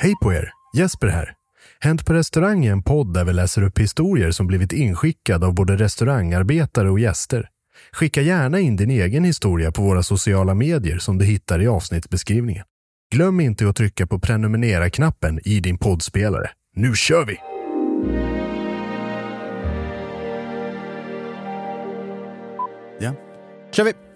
Hej på er! Jesper här. Hänt på restaurang är en podd där vi läser upp historier som blivit inskickade av både restaurangarbetare och gäster. Skicka gärna in din egen historia på våra sociala medier som du hittar i avsnittsbeskrivningen. Glöm inte att trycka på prenumerera-knappen i din poddspelare. Nu kör vi! Ja. Kör vi!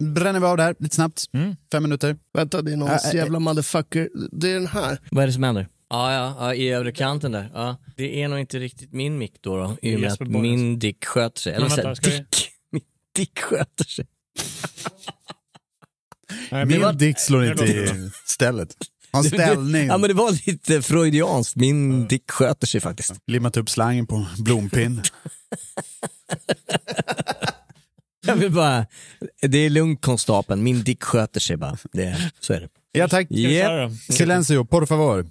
Bränner vi av det här lite snabbt. Fem minuter. Vänta, det är någon Äh, äh, jävla motherfucker. Det är den här. Vad är det som händer? Ja, ja, ja i övre kanten där. Ja. Det är nog inte riktigt min mick då, då i och med att min dick sköter sig. Eller så här, vänta, ska vi- dick. Min dick sköter sig. Nej, Min men- dick slår inte i stället. Har ställning. Ja men det var lite freudianskt. Min dick sköter sig faktiskt. Limmat upp slangen på blompinn. Jag vill bara, det är lugnt konstapeln, min dick sköter sig bara. Det, så är det. Ja tack. Yep. Silencio, por favor.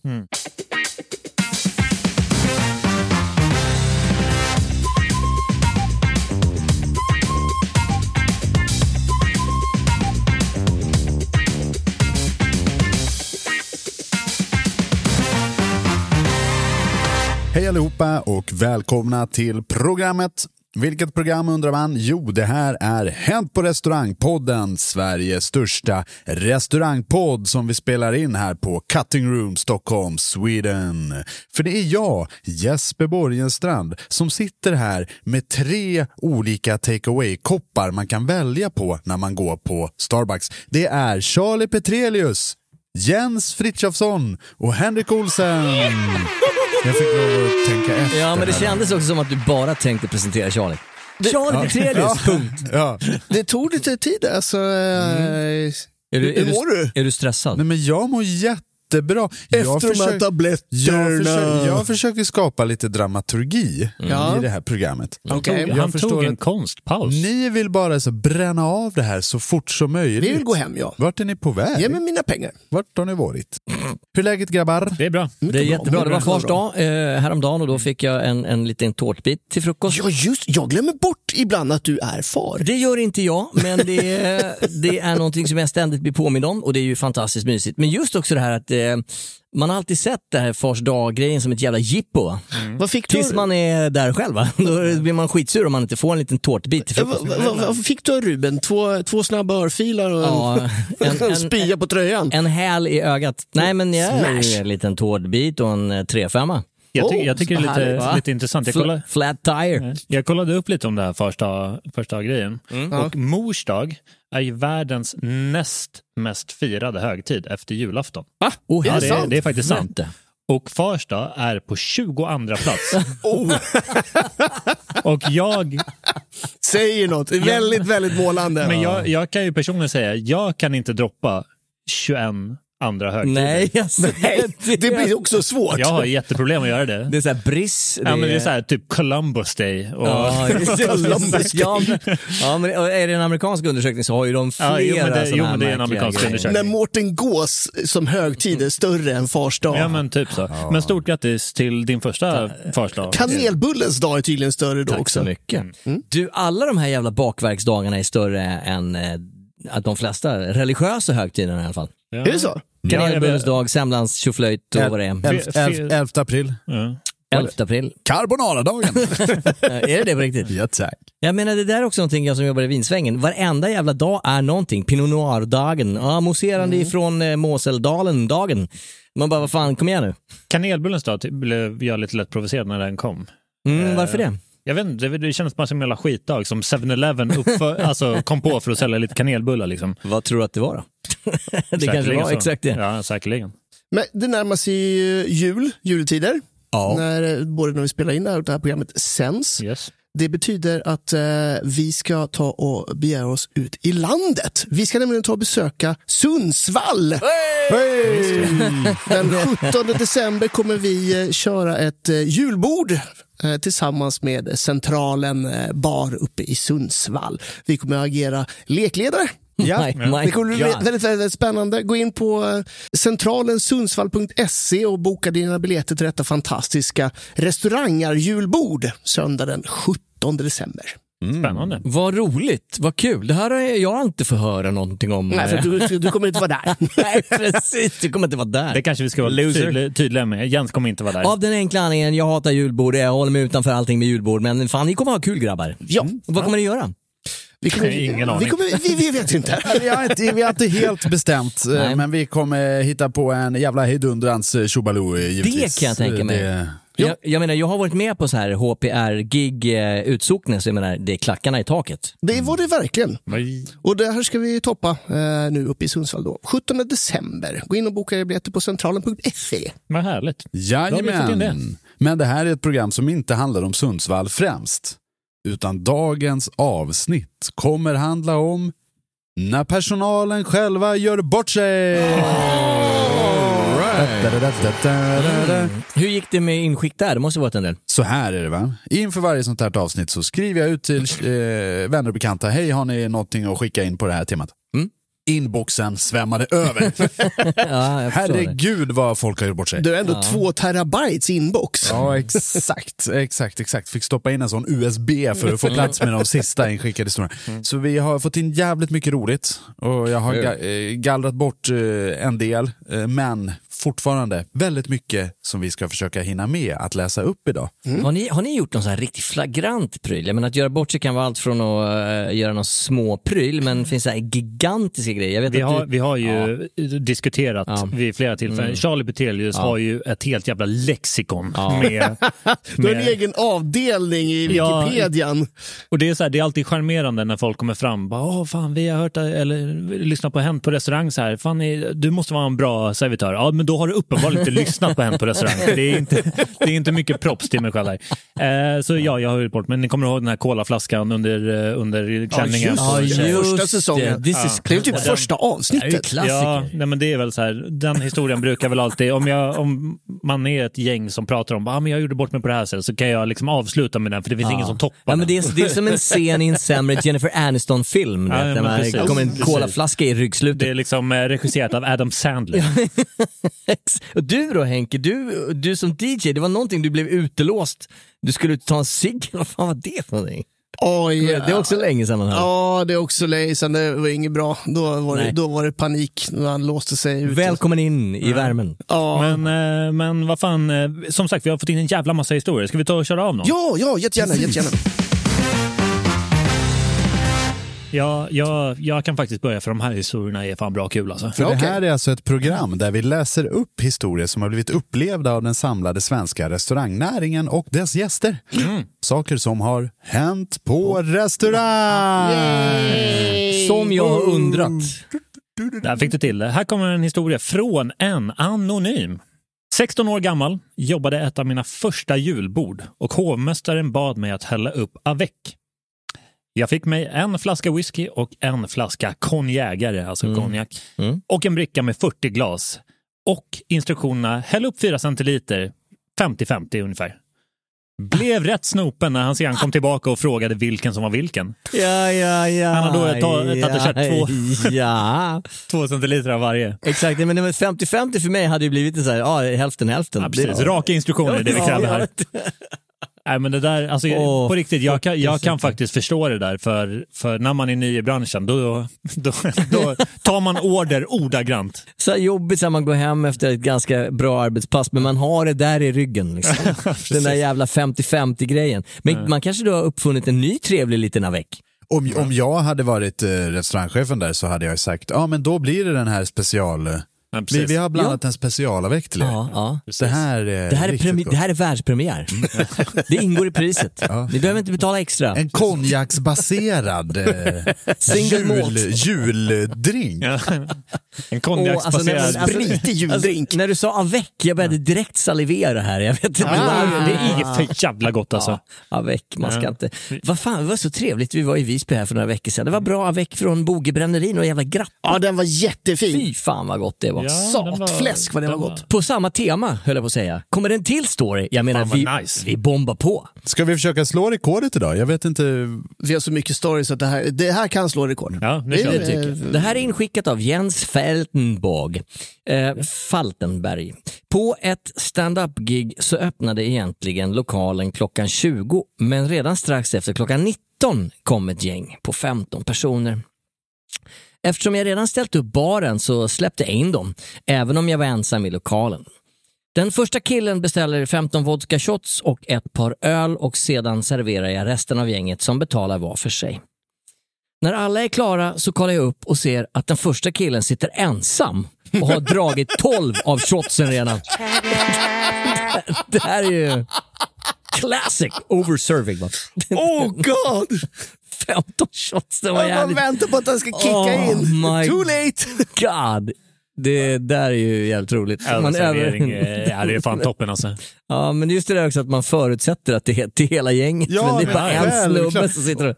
Hej allihopa och välkomna till programmet. Vilket program undrar man? Jo, det här är Hänt på restaurangpodden, Sveriges största restaurangpodd som vi spelar in här på Cutting Room Stockholm, Sweden. För det är jag, Jesper Borgenstrand, som sitter här med tre olika takeaway-koppar man kan välja på när man går på Starbucks. Det är Charlie Petrelius, Jens Frithiofsson och Henrik Olsen. Jag fick lov att tänka efter. Ja men det här. kändes också som att du bara tänkte presentera Charlie. Charlie Petrelius, Ja. punkt. Ja. Det tog lite tid alltså. eh, Är du, Hur är, mår du, du? är du stressad? Nej, men jag mår jättebra. Jag Efter de här försöker- tabletterna. jag, försöker, jag försöker skapa lite dramaturgi Ja. i det här programmet. Okej. Jag Han förstår tog en att konstpaus. Ni vill bara så bränna av det här så fort som möjligt. Vi vill gå hem ja. Vart är ni på väg? Ge mig mina pengar. Vart har ni varit? Hur är läget grabbar? Det är bra. Det är jättebra. Det var fars dag eh, häromdagen och då fick jag en, en liten tårtbit till frukost. Ja just jag glömmer bort ibland att du är far. Det gör inte jag, men det är, det är någonting som jag ständigt blir påmind om och det är ju fantastiskt mysigt. Men just också det här att eh, man har alltid sett det här fars dag-grejen som ett jävla jippo. va? Vad fick du? Tills man är där själv. Va? Då blir man skitsur om man inte får en liten tårtbit Eh, frukost. vad- fick du av Ruben? Två, två snabba örfilar och Ja, en, en- en- spya på tröjan? En häl i ögat. Nej men jag Smash. en liten tårtbit och en eh, trefemma. Jag, ty- jag tycker det är härligt, lite, va? lite intressant. Jag kollade, Flat tire. jag kollade upp lite om det här första, första grejen. Mm. Och mors dag är ju världens näst mest firade högtid efter julafton. Oh, Ja, det, är, det är faktiskt sant. Vänta. Och fars dag är på 22 plats. Och jag, Säger något. Väldigt, väldigt målande. men jag, jag kan ju personligen säga, jag kan inte droppa 21 andra högtider. Nej, alltså, Nej, det blir också svårt. Jag har jätteproblem att göra det. Det är såhär briss. Ja, men det är så här, typ Columbus Day. Och, Ja, det. Columbus ja, men, ja, men är det en amerikansk undersökning så har ju de flera Ja, jo, men det- jo, men det är en amerikansk undersökning. När Mårten Gås som högtid är större än Fars dag. Ja men typ så. Men stort grattis till din första fars dag. Kanelbullens dag är tydligen större då Tack också. så mycket. Du, alla de här jävla bakverksdagarna är större än eh, att de flesta religiösa högtiderna i alla fall. Ja. Är det så? Kanelbullens dag, semlans, tjoflöjt och vad det är. Elf- elf- 11 april. Ja. 11 april. Carbonara-dagen. är det det på riktigt? ja, tack. Jag menar det där är också någonting jag som jobbar i vinsvängen. Varenda jävla dag är någonting. Pinot Noir-dagen, ja, mousserande ifrån eh, Moseldalen-dagen. Man bara, vad fan, kom igen nu. Kanelbullens dag ty- blev jag lite lätt provocerad när den kom. Mm, varför det? Jag vet inte, det, kändes bara som en jävla skitdag som 7-Eleven uppför, alltså, kom på för att sälja lite kanelbullar. Liksom. Vad tror du att det var då? det kanske Säkerligen var så. exakt det. Ja, säkerligen. Men det närmar sig ju jul, juletider. Ja. När, både när vi spelar in det här och det här programmet sänds. Yes. Det betyder att eh, vi ska ta och begära oss ut i landet. Vi ska nämligen ta och besöka Sundsvall. Den 17 december kommer vi eh, köra ett eh, julbord eh, tillsammans med Centralen eh, bar uppe i Sundsvall. Vi kommer att agera lekledare. Ja. My- my Det kommer bli väldigt, väldigt, väldigt spännande. Gå in på eh, centralensundsvall.se och boka dina biljetter till detta fantastiska restaurangar-julbord söndag den 17 december. Spännande. Vad roligt, vad kul. Det här har jag inte fått höra någonting om. Nej, för du, du kommer inte vara där. Nej, precis. Du kommer inte vara där. Det kanske vi ska vara Loser. tydliga, tydliga med. Jens kommer inte vara där. Av den enkla anledningen, jag hatar julbord, jag håller mig utanför allting med julbord, men fan ni kommer ha kul grabbar. Ja. Vad kommer ni göra? Vi, kommer, Ingen vi, aning. kommer, vi, vi vet inte. Vi har inte, vi har inte helt bestämt, eh, Nej. men vi kommer hitta på en jävla hejdundrans eh, tjobaloo eh, givetvis. Det kan jag tänka mig. Det- Jag, jag menar, jag har varit med på så här HPR-gig eh, utsocknes, jag menar, det är klackarna i taket. Det var det verkligen. Nej. Och det här ska vi toppa eh, nu uppe i Sundsvall då. 17 december. Gå in och boka er biljetter på centralen.se. Vad härligt. In det. Jajamän. Men det här är ett program som inte handlar om Sundsvall främst. Utan dagens avsnitt kommer handla om när personalen själva gör bort sig. Hur gick det med inskick där? Det måste varit en del. Så här är det va. Inför varje sånt här avsnitt så skriver jag ut till eh, vänner och bekanta. Hej, har ni någonting att skicka in på det här temat? Mm. Inboxen svämmade över. Ja, jag förstår det. Herregud vad folk har gjort bort sig. Du har ändå två terabytes inbox. Ja, exakt, exakt, exakt. Fick stoppa in en sån USB för att få plats med de sista inskickade historierna. Så vi har fått in jävligt mycket roligt och jag har ga- eh, gallrat bort eh, en del, eh, men fortfarande väldigt mycket som vi ska försöka hinna med att läsa upp idag. Har, ni, har ni gjort någon sån här riktigt flagrant pryl? Jag menar, att göra bort sig kan vara allt från att eh, göra någon små pryl, men finns det här gigantiska grejer? Jag vet Vi att har, du, vi har ju diskuterat Ja. vid flera tillfällen. Mm. Charlie Petelius Ja. har ju ett helt jävla lexikon. Ja. Med, Du har en egen avdelning i Ja. Wikipedian. och det är, så här, det är alltid charmerande när folk kommer fram. Bara, Åh, fan, vi har hört eller lyssnat på Hänt på restaurang så här. Fan, du måste vara en bra servitör. Ja, men då har du uppenbarligen inte lyssnat på Hänt på restaurang. Det är inte, det är inte mycket props till mig själv där. Eh, så ja, jag har gjort bort. Men ni kommer ihåg den här colaflaskan under, eh, under klänningen. just på- det. just första det. säsongen. This Ja. Det är typ Den- första det avsnittet. klassiker. Ja, nej, men det är väl så här, den historien brukar väl alltid, om, jag, om man är ett gäng som pratar om ah, men jag gjorde bort mig på det här sättet så kan jag liksom avsluta med den för det finns ingen som toppar Ja, men det, är, det är som en scen i en sämre Jennifer Aniston-film. Ja, Ja, ja, där man kommer en Precis. colaflaska i ryggslutet. Det är liksom eh, regisserat av Adam Sandler. Och du då Henke, du, du som DJ, det var någonting du blev utelåst. Du skulle ta en cigg, vad fan var det för någonting? Oj, Det är också länge sedan man hörde. Ja, det är också länge sedan. Det var inget bra. Då var, det, då var det panik när han låste sig ute. Välkommen in i värmen. Ja. Men, eh, men vad fan, eh, som sagt vi har fått in en jävla massa historier. Ska vi ta och köra av någon? ja, ja, jättegärna. jättegärna. Jag, jag, jag kan faktiskt börja för de här historierna är fan bra kul alltså. För det här är alltså ett program där vi läser upp historier som har blivit upplevda av den samlade svenska restaurangnäringen och dess gäster. Saker som har hänt på restaurang! Som jag har undrat. Där fick du till det. Här kommer en historia från en anonym. 16 år gammal, jobbade ett av mina första julbord och hovmästaren bad mig att hälla upp avec. Jag fick mig en flaska whisky och en flaska konjägare, alltså konjak, och en bricka med 40 glas. Och instruktionerna, häll upp 4 centiliter, 50-50 ungefär. Blev rätt snopen när han sedan kom tillbaka och frågade vilken som var vilken. Ja, ja, ja. Han har då tagit och kört två. Ja, Två centiliter av varje. exakt. Men det var 50-50 för mig hade ju blivit så här, ja, hälften hälften. Ja, precis. Raka instruktioner det vi kräver här. Nej, men det där, alltså, Åh, på riktigt, jag kan, jag 40 kan faktiskt förstå det där. För, för när man är ny i branschen, då, då, då tar man order ordagrant. Så jobbigt när man går hem efter ett ganska bra arbetspass, men man har det där i ryggen. Liksom. Den där jävla 50-50 grejen. Men man kanske då har uppfunnit en ny trevlig liten avec. Om, om jag hade varit eh, restaurangchefen där så hade jag sagt, ja men då blir det den här special... eh, Ja, vi, vi har blandat en specialavekt till er. Ja, ja. Det här är, Det här, är premi- det här är världspremiär. Det ingår i priset. Ni behöver inte betala extra. En konjaksbaserad eh, jul, juldrink. Ja. En Åh, konjaksbaserad... alltså, när- alltså, Spritig juldrink. Alltså, när du sa avec, jag började direkt salivera här. Jag vet inte Ja, varför. det är för jävla gott alltså. Ja, avec, man ska Ja. inte... Vad fan, det var så trevligt. Vi var i Visby här för några veckor sedan. Det var bra avec från Bogebränneri, och jävla grapp. Ja, den var jättefin. Fy fan vad gott det var. Ja, var- Satfläsk vad det var den gott. På samma tema, höll jag på att säga. Kommer det en till story? Jag menar, vi, nice. vi bombar på. Ska vi försöka slå rekordet idag? Jag vet inte. Vi har så mycket stories att det här, det här kan slå rekord. Ja, Det vi. tycker jag. Det här är inskickat av Jens Faltenborg. Eh, Faltenberg. På ett stand-up-gig så öppnade egentligen lokalen klockan 20, men redan strax efter klockan 19 kom ett gäng på 15 personer. Eftersom jag redan ställt upp baren så släppte jag in dem, även om jag var ensam i lokalen. Den första killen beställer 15 vodka shots och ett par öl och sedan serverar jag resten av gänget som betalar var för sig. När alla är klara så kollar jag upp och ser att den första killen sitter ensam och har dragit 12 av shotsen redan. Det här är ju classic overserving. va? Oh god! 15 shots, det var jävligt... väntar på att den ska kicka Oh in. my Too late! God. Det där är ju jävligt roligt. Man Ölservering, över- eh, ja, det är fan toppen alltså. Ja, men just det där också att man förutsätter att det är till hela gänget, Ja, men det är bara men en snubbe som sitter och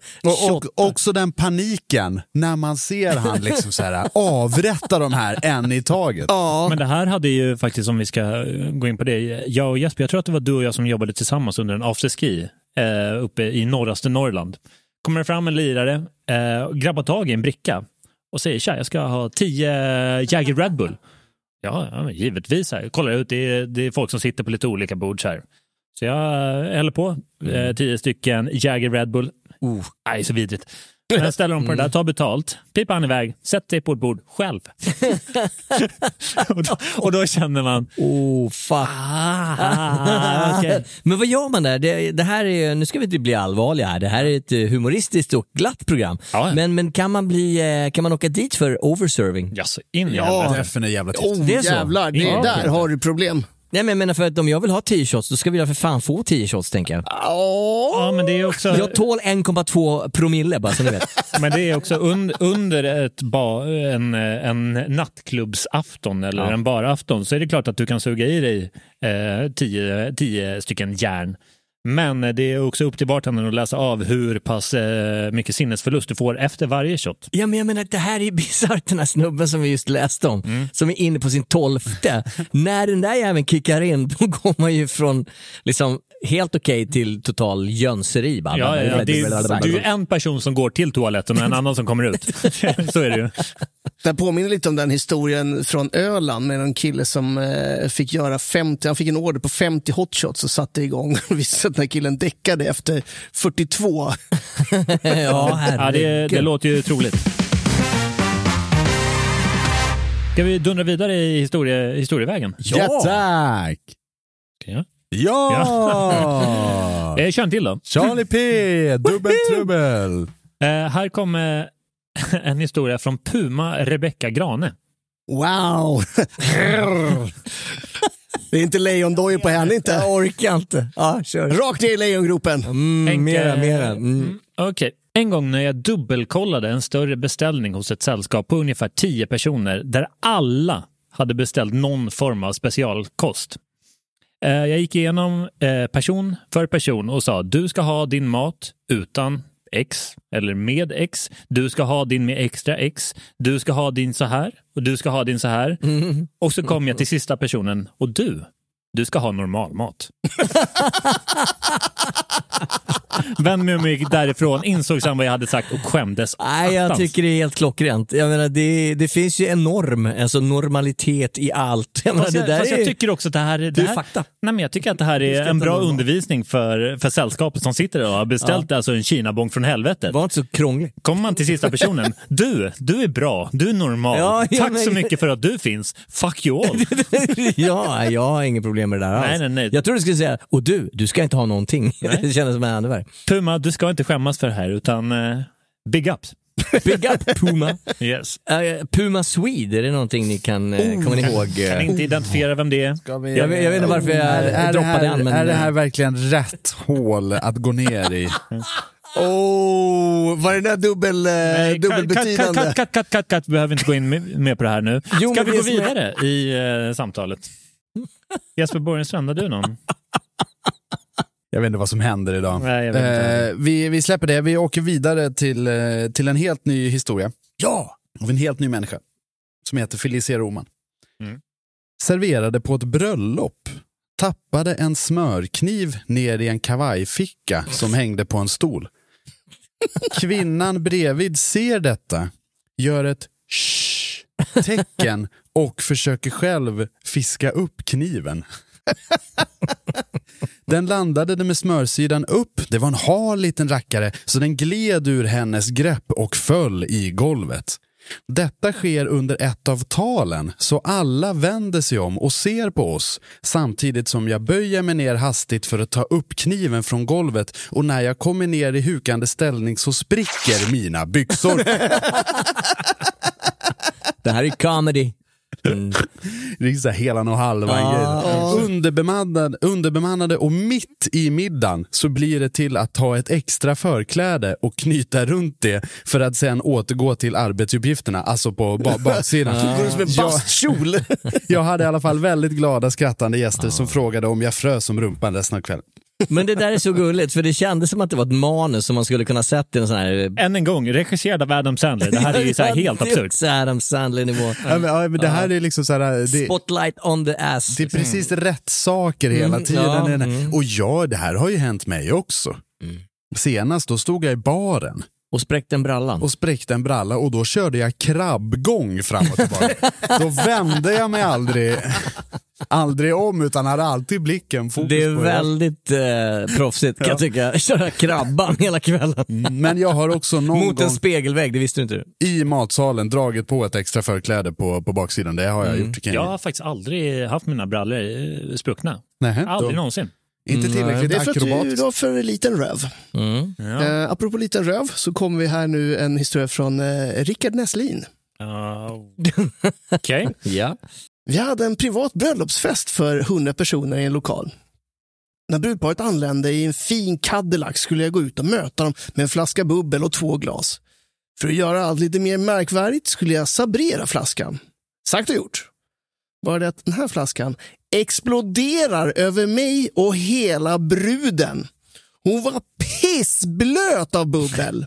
Och, och också den paniken när man ser han liksom så här, avrätta de här en i taget. Ja, Men det här hade ju faktiskt, om vi ska eh, gå in på det, jag och Jesper, jag tror att det var du och jag som jobbade tillsammans under en afterski eh, uppe i norraste Norrland. Kommer det fram en lirare, eh, och grabbar tag i en bricka och säger tja, jag ska ha tio Jagger Red Bull. Ja, givetvis. Här. Kollar ut, det är, det är folk som sitter på lite olika bord. Så, här. så jag eh, häller på eh, tio stycken Jagger Red Bull. Uh, nej, så vidrigt. Men ställer dem på det där, tar betalt, pipar han iväg, sätter sig på ett bord själv. och, då, och då känner man, Oh, fuck. Ah, okej. Men vad gör man där? Det, det här är, nu ska vi inte bli allvarliga här. Det här är ett eh, humoristiskt och glatt program. Ja, ja. Men, men kan, man bli, eh, kan man åka dit för overserving? jaså, in i Ja. är jävligt oh, det är så. jävlar. Det, Ja, där har du problem. Nej, men jag menar för att om jag vill ha 10 shots, då ska vi för fan få 10 shots tänker jag. Ja, men det är också, Jag tål 1,2 promille bara så ni vet. men det är också un, under ett ba, en, en nattklubbsafton eller Ja. en barafton så är det klart att du kan suga i dig eh, tio, tio stycken järn. Men det är också upp till bartendern att läsa av hur pass eh, mycket sinnesförlust du får efter varje shot. Ja, men jag menar, det här är bisarrt den här snubben som vi just läste om, Mm. som är inne på sin tolfte. När den där jäveln kickar in, då går man ju från liksom helt okej till total jönseri. Bara. Ja, ja, ja. Det, är, det är ju en person som går till toaletten och en annan som kommer ut. Så är det ju. Det påminner lite om den historien från Öland med en kille som eh, fick göra 50, han fick en order på 50 hotshots och satte igång. Och visste att den här killen däckade efter 42. ja, Ja, det, det låter ju troligt. Ska vi dundra vidare i historie, historievägen? Ja, tack! Ska jag? Ja! Eh, kör en till då. Charlie P, dubbeltrubbel. Eh, här kommer en historia från Puma Rebecca Grane. Wow! det är inte lejondojor på henne inte. Jag orkar inte. Ja, kör. Rakt ner i lejongropen. Mm, Henke- mera, mera. Mm. Mm, Okej. En gång när jag dubbelkollade en större beställning hos ett sällskap på ungefär 10 personer där alla hade beställt någon form av specialkost. Eh, Jag gick igenom eh, person för person och sa du ska ha din mat utan X eller med X. Du ska ha din med extra X. Du ska ha din så här och du ska ha din så här. Och så kom jag till sista personen och du, du ska ha normalmat. Vände mig om och gick därifrån, insåg sen vad jag hade sagt och skämdes Nej, jag tycker det är helt klockrent. Jag menar, det, det finns ju en norm, alltså normalitet i allt. Jag menar, Fast det jag, där fast är... jag tycker också att det här, det Det är här, fakta. Nej, men jag tycker att det här är en bra normalt. undervisning för, för sällskapet som sitter där och har beställt alltså en kinabong från helvetet. Var inte så krånglig. Kommer man till sista personen, du, du är bra, du är normal. Ja, ja, Tack men- så mycket för att du finns. Fuck you all. ja, jag har inget problem med det där alls. Nej, nej, nej. Jag tror du skulle säga, och du, du ska inte ha någonting. det kändes som en ännu värre. Puma, du ska inte skämmas för det här utan eh, big ups. Big up Puma. Yes. Eh, Puma Swede, är det någonting ni kan, uh, kommer ni ihåg? eh? Kan inte identifiera vem det är. Jag, vet- jag vet inte varför jag Är, är, det droppade här, men... är det här verkligen rätt hål att gå ner i? Oh, var det där dubbel, eh, Nej, cut, cut, dubbelbetydande? cut, cut, cut, cut, cut. Vi behöver inte gå in med, med på det här nu. Jo, Ska vi gå vidare i eh, samtalet? Jesper Borgenstrand, har du någon? Jag vet inte vad som händer idag. Nej, jag vet inte. Eh, vi, vi släpper det. Vi åker vidare till, eh, till en helt ny historia. Ja! Av en helt ny människa. Som heter Felicia Roman. Mm. Serverade på ett bröllop. Tappade en smörkniv ner i en kavajficka som hängde på en stol. Kvinnan bredvid ser detta, gör ett shh-tecken och försöker själv fiska upp kniven. Den landade med smörsidan upp. Det var en hal liten rackare så den gled ur hennes grepp och föll i golvet. Detta sker under ett av talen, så alla vänder sig om och ser på oss samtidigt som jag böjer mig ner hastigt för att ta upp kniven från golvet och när jag kommer ner i hukande ställning så spricker mina byxor. Det här är comedy. Mm. Det är så här helan och halvan grejer. Underbemannad, underbemannade och mitt i middagen så blir det till att ta ett extra förkläde och knyta runt det för att sen återgå till arbetsuppgifterna, alltså på ba baksidan. Det går som en Jag- bastkjol. Jag hade i alla fall väldigt glada skrattande gäster som frågade om jag frös som rumpan resten av kvällen. Men det där är så gulligt, för det kändes som att det var ett manus som man skulle kunna sett i en sån här... Än en gång, regisserad av Adam Sandler. Det här är ju så här helt Det är absurt. också Adam Sandler-nivå. Ja, men, ja, men det här är liksom så här, det, Spotlight on the ass. det är precis rätt saker hela Mm, tiden. ja, Den här- mm. Och ja, det här har ju hänt mig också. Senast då stod jag i baren Och spräckte en brallan. och spräckte en bralla och då körde jag krabbgång fram och tillbaka. då vände jag mig aldrig, aldrig om utan hade alltid blicken fokus Det är på väldigt eh, proffsigt kan jag tycka. Köra krabban hela kvällen. Men jag har också någon Mot en gång spegelvägg, det visste du inte. i matsalen dragit på ett extra förkläde på, på baksidan. Det har jag gjort. det Kan Jag jag har faktiskt aldrig haft mina brallor eh, spruckna. Nej, Aldrig då, någonsin. Inte tillräckligt Det är för att du har för liten röv. Mm. Ja. Eh, apropå liten röv så kommer vi här nu en historia från eh, Rickard Näslin. Ja, Okej. Ja. Vi hade en privat bröllopsfest för 100 personer i en lokal. När brudparet anlände i en fin Cadillac skulle jag gå ut och möta dem med en flaska bubbel och två glas. För att göra allt lite mer märkvärdigt skulle jag sabrera flaskan. Sagt och gjort. Bara det att den här flaskan exploderar över mig och hela bruden. Hon var pissblöt av bubbel.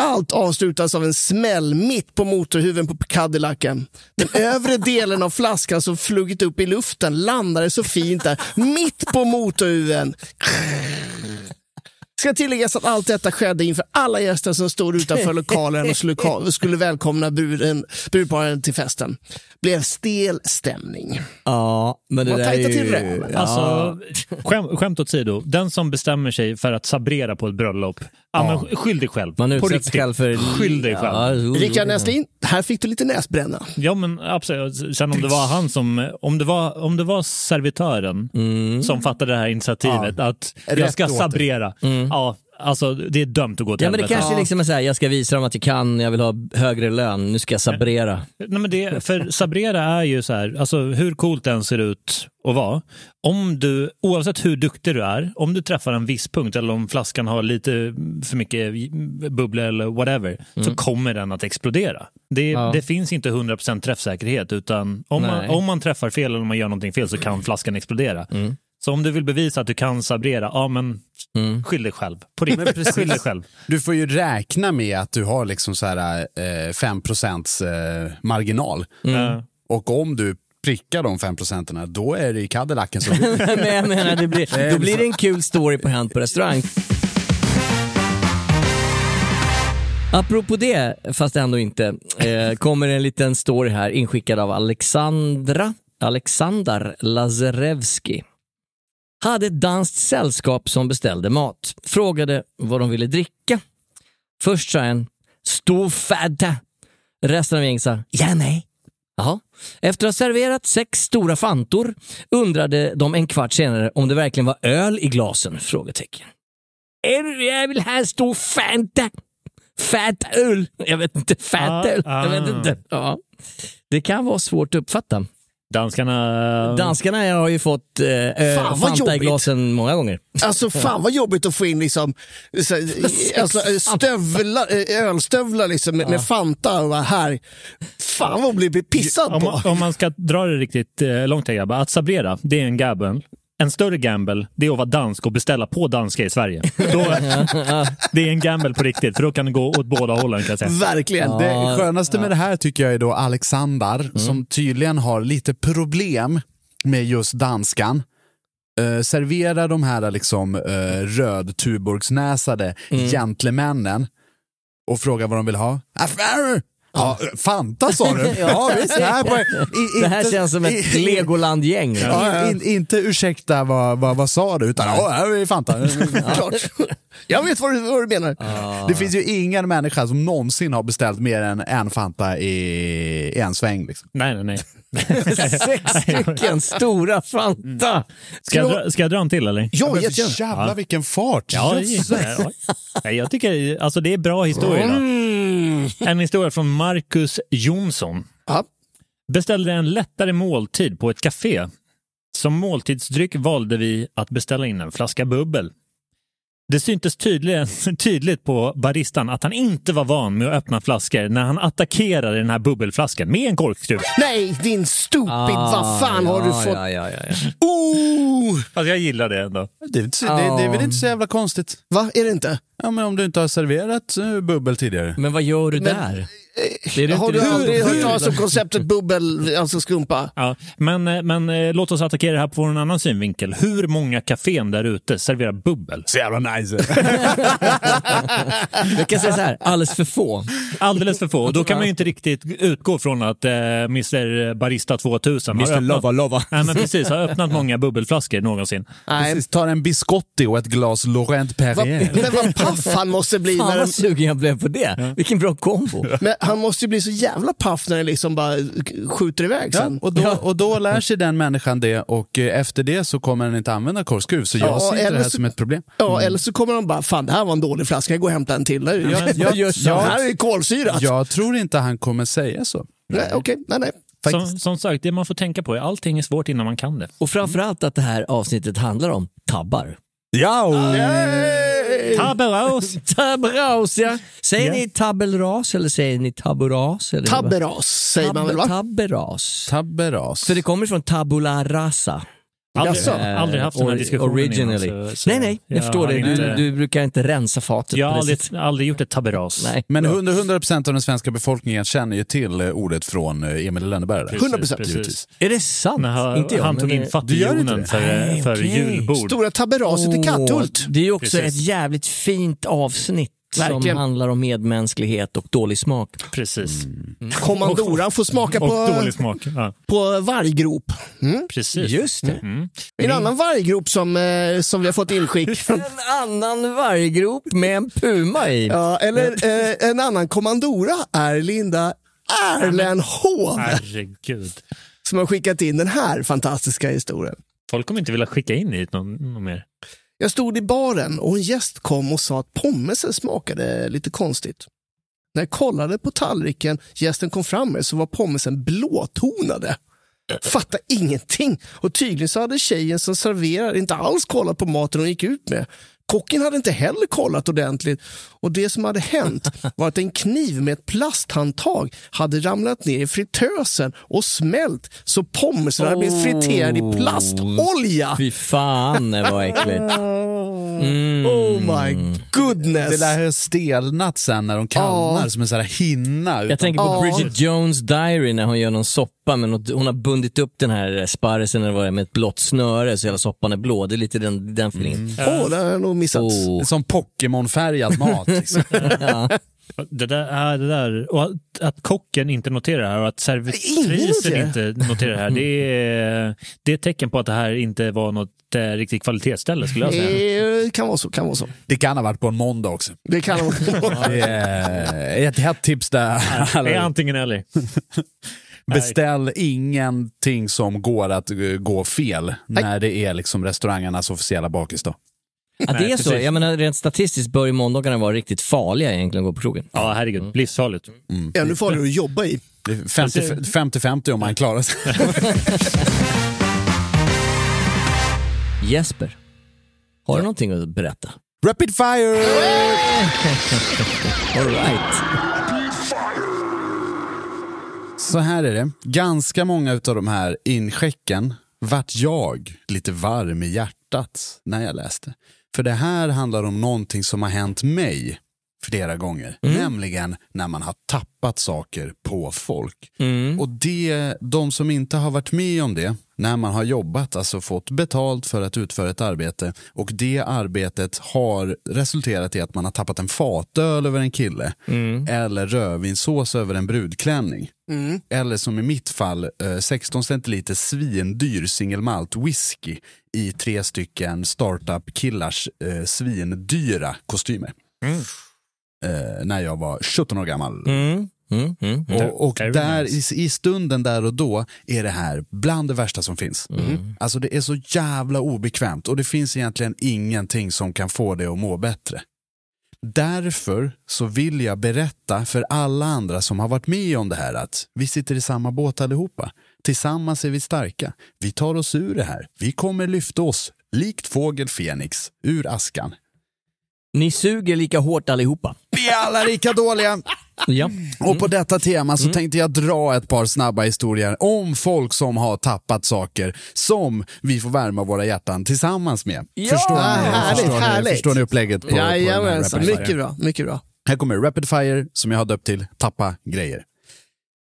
Allt avslutas av en smäll mitt på motorhuven på Cadillacen. Den övre delen av flaskan som flugit upp i luften landade så fint där, mitt på motorhuven. Ska tilläggas att allt detta skedde inför alla gäster som stod utanför lokalen och skulle, skulle välkomna bruden, brudparen till festen. Blev stel stämning. Ja, men det Man där är ju... till. Ja. Alltså, skäm, skämt åsido, den som bestämmer sig för att sabrera på ett bröllop, ja. men skyll dig själv. Man på utsätts riktigt. själv för... Skyll dig själv. Ja, jo, Rickard jo. Näslin, här fick du lite näsbränna. Ja men absolut. Sen om det var han som, om det var, om det var servitören Mm. som fattade det här initiativet att jag Rätt ska åt det. sabrera. Mm. Ja, alltså det är dömt att gå till Ja men det helvete. kanske liksom är såhär, jag ska visa dem att jag kan, jag vill ha högre lön, nu ska jag sabrera. Nej, men det, för Sabrera är ju så här, alltså hur coolt den ser ut att vara. Om du, oavsett hur duktig du är, om du träffar en viss punkt eller om flaskan har lite för mycket bubblor eller whatever, så kommer den att explodera. Det, Ja. det finns inte 100% träffsäkerhet utan om man, om man träffar fel eller om man gör någonting fel så kan flaskan explodera. Så om du vill bevisa att du kan sabrera, ja men skyll dig själv. På riktigt, skyll dig själv. Du får ju räkna med att du har liksom så här eh, 5 eh, marginal. Ja. Och om du prickar de 5 procenten, då är det i Cadillacen som du... men jag menar, det blir, då blir det en kul story på Hänt på restaurang. Apropå det, fast ändå inte, eh, kommer en liten story här inskickad av Alexandra, Alexander Lazarevski. Hade ett danskt sällskap som beställde mat. Frågade vad de ville dricka. Först sa en stor fadda. Resten av gänget sa ja, nej. Jaha. Efter att ha serverat sex stora fantor undrade de en kvart senare om det verkligen var öl i glasen? Frågetecken. "Är- Jag vill ha en stor Fanta. Fat öl. Jag vet inte, fat Ah, öl. Jag vet ah. inte. Ja. Det kan vara svårt att uppfatta. Danskarna... Danskarna har ju fått eh, Fan, Fanta i glasen många gånger. Alltså fan vad jobbigt att få in liksom, så, alltså, stövlar, eh, ölstövlar liksom, med, med Fanta och här. Fan vad blir pissad om, på. man, om man ska dra det riktigt eh, långt här grabbar, att sabrera, det är en gamble. En större gamble, det är att vara dansk och beställa på danska i Sverige. Då, det är en gamble på riktigt, för då kan det gå åt båda hållen kan jag säga. Verkligen. Det skönaste med det här tycker jag är då Alexander som tydligen har lite problem med just danskan. Eh, serverar de här liksom uh, rödtuborgsnäsade gentlemännen och frågar vad de vill ha. Affärer! Ja, Fanta sa du? ja, visst. Här på, i, Det här inte- känns som ett Legoland-gäng. Ja, in, inte ursäkta vad, vad, vad sa du, utan ja, här är Fanta. Klart. Jag vet vad du, vad du menar. Det finns ju ingen människa som någonsin har beställt mer än en Fanta i, i en sväng. Liksom. Nej, nej, nej. Sex stycken stora Fanta. Ska jag, dra, ska jag dra en till eller? Ja, jättegärna. jävlar Ja. vilken fart! Ja, ja, ja. Jag tycker alltså det är bra historia. Då. En historia från Marcus Jonsson. Ja. Beställde en lättare måltid på ett café. Som måltidsdryck valde vi att beställa in en flaska bubbel. Det syntes tydligen, tydligt på baristan att han inte var van med att öppna flaskor när han attackerade den här bubbelflaskan med en korkskruv. Nej, din stupid. vad fan har du Ah, ja, fått? Ja, ja, ja, ja. Oh! Fast jag gillar det ändå. Det, är inte så- det, det är väl inte så jävla konstigt? Va, är det inte? Ja, men om du inte har serverat eh, bubbel tidigare. Men vad gör du Men- där? Det är det Har inte du aldrig hört talas om konceptet bubbel, alltså skumpa? Ja, men, eh, men eh, låt oss attackera det här på en annan synvinkel. Hur många kafén där ute serverar bubbel? Så jävla nice. Jag kan säga så här, alldeles för få. Alldeles för få. Och då kan man ju inte riktigt utgå från att eh, Mr Barista 2000 har Mr. öppnat, Lova Lova. Nej, men precis, har öppnat många bubbelflaskor någonsin. Nej. Precis, tar en biscotti och ett glas Laurent Va, Perrier. men vad paff han måste bli. Fan När vad den, sugen jag blev på det. Vilken bra kombo. men han måste ju bli så jävla paff när den liksom bara skjuter iväg Ja, sen. och, då, och då lär sig den människan det och eh, efter det så kommer den inte använda korkskruv. Så jag Ja, ser inte det här så- som ett problem. Ja, eller så kommer de bara, fan det här var en dålig flaska, jag går och hämtar en till. Ja, Ja, ja, ja, ja. här är kolsyrat. Jag tror inte han kommer säga så. Nej, Okej, nej, nej. Som, som sagt, det man får tänka på är allting är svårt innan man kan det. Och framförallt att det här avsnittet handlar om tabbar. Ja! Taberos! Tabberas, ja. Säger Ja. ni tabelras eller säger ni taburas? Eller vad? Tabberas säger man väl va? Tabberas. Tabberas. För det kommer från tabula rasa. Aldrig, Jaså? aldrig haft den här Or- diskussionen Originally. innan, så- så nej, nej, jag, jag förstår det. Du, inte- du brukar inte rensa fatet Jag har aldrig, aldrig gjort ett taberas. Nej. Men 100, 100% av den svenska befolkningen känner ju till eh, ordet från eh, Emil i Lönneberga. där. 100%. Precis. Är det sant? När inte jag, han tog in Du gör fattighjonen för, Nej, för okej. julbord. Stora tabberaset i Katthult. Det är ju också Precis. ett jävligt fint avsnitt som Verkligen. handlar om medmänsklighet och dålig smak. Precis. Kommandoran får smaka på, dålig smak. Ja, på varggrop. precis. Just det. Mm. En annan varggrop som, eh, som vi har fått inskick. En annan varggrop med en puma i. ja, eller eh, en annan kommandora är Linda Erlenhov Herregud. som har skickat in den här fantastiska historien. Folk kommer inte vilja skicka in hit någon, någon mer. Jag stod i baren och en gäst kom och sa att pommesen smakade lite konstigt. När jag kollade på tallriken gästen kom fram med så var pommesen blåtonade. Fatta ingenting. Och tydligen så hade tjejen som serverar inte alls kollat på maten hon gick ut med. Kocken hade inte heller kollat ordentligt och det som hade hänt var att en kniv med ett plasthandtag hade ramlat ner i fritösen och smält så pommesen hade blivit friterad i plastolja. Fy fan vad äckligt. Mm. Oh my goodness. Det där har stelnat sen när de kallnar som en sån här hinna. Jag tänker på Bridget Jones Diary när hon gör någon soppa men hon har bundit upp den här sparrisen eller vad det är, med ett blått snöre så hela soppan är blå. Det är lite den, den feelingen. Åh, det har jag nog missat. Oh. Som Pokémon-färgad mat. Liksom. Ja. Det där, är det där. Och att, att kocken inte noterar det här och att servitrisen inte noterar det här, det är, det är ett tecken på att det här inte var något eh, riktigt kvalitetsställe skulle jag säga. Det kan vara så. Kan vara så. Det kan ha varit på en måndag också. Det kan vara. Det är ett hett tips där. Det är antingen eller. Beställ ingenting som går att eh, gå fel när det är liksom restaurangernas officiella bakisdag. Ja, det är så. Jag menar, rent statistiskt bör ju måndagarna vara riktigt farliga egentligen att gå på krogen. Ja, herregud. Livsfarligt. Ännu farligare att jobba i. Det är 50 50-50 om man klarar sig. Jesper, har du någonting att berätta? Rapid fire! All right. Så här är det. Ganska många av de här inskicken vart jag lite varm i hjärtat när jag läste. För det här handlar om någonting som har hänt mig flera gånger. Nämligen när man har tappat saker på folk. Och det, de som inte har varit med om det, när man har jobbat, alltså fått betalt för att utföra ett arbete och det arbetet har resulterat i att man har tappat en fatöl över en kille eller rödvinssås över en brudklänning. Eller som i mitt fall, eh, 16 centiliter svindyr single malt whisky i tre stycken startup-killars eh, svindyra kostymer. Eh, när jag var 17 år gammal. Mm. Mm, mm, mm. Och, och där, nice. i, i stunden där och då är det här bland det värsta som finns. Alltså det är så jävla obekvämt och det finns egentligen ingenting som kan få det att må bättre. Därför så vill jag berätta för alla andra som har varit med om det här att vi sitter i samma båt allihopa. Tillsammans är vi starka. Vi tar oss ur det här. Vi kommer lyfta oss, likt fågel Fenix, ur askan. Ni suger lika hårt allihopa. Vi är alla lika dåliga. Ja. Och på detta tema så tänkte jag dra ett par snabba historier om folk som har tappat saker som vi får värma våra hjärtan tillsammans med. Ja! Förstår, ni, Härligt, förstår, ni, härligt. förstår ni upplägget? På, på den här mycket bra. Mycket bra. Här kommer Rapid Fire som jag har döpt till Tappa grejer.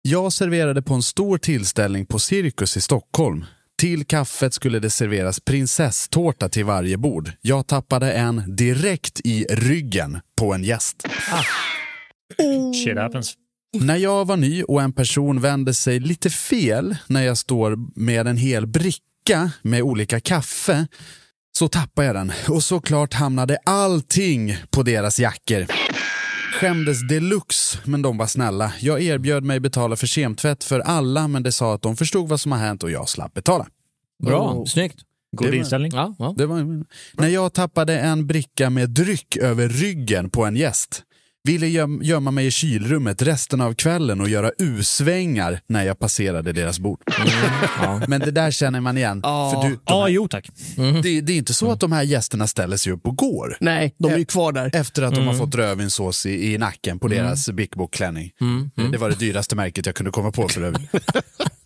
Jag serverade på en stor tillställning på Cirkus i Stockholm. Till kaffet skulle det serveras prinsesstårta till varje bord. Jag tappade en direkt i ryggen på en gäst. Shit happens. När jag var ny och en person vände sig lite fel när jag står med en hel bricka med olika kaffe så tappade jag den och såklart hamnade allting på deras jackor. Skämdes deluxe, men de var snälla. Jag erbjöd mig betala för kemtvätt för alla, men det sa att de förstod vad som har hänt och jag slapp betala. Bra, snyggt. God Det var- inställning. Ja, ja. Det var, när jag tappade en bricka med dryck över ryggen på en gäst. Ville göm, gömma mig i kylrummet resten av kvällen och göra U-svängar när jag passerade deras bord. Men det där känner man igen. För du, de Ja, här, jo tack. det, det är inte så att de här gästerna ställer sig upp och går. Nej, de är ju kvar där. Efter att de har fått rödvinssås i, i nacken på deras Big Book-klänning. Det var det dyraste märket jag kunde komma på för övrigt.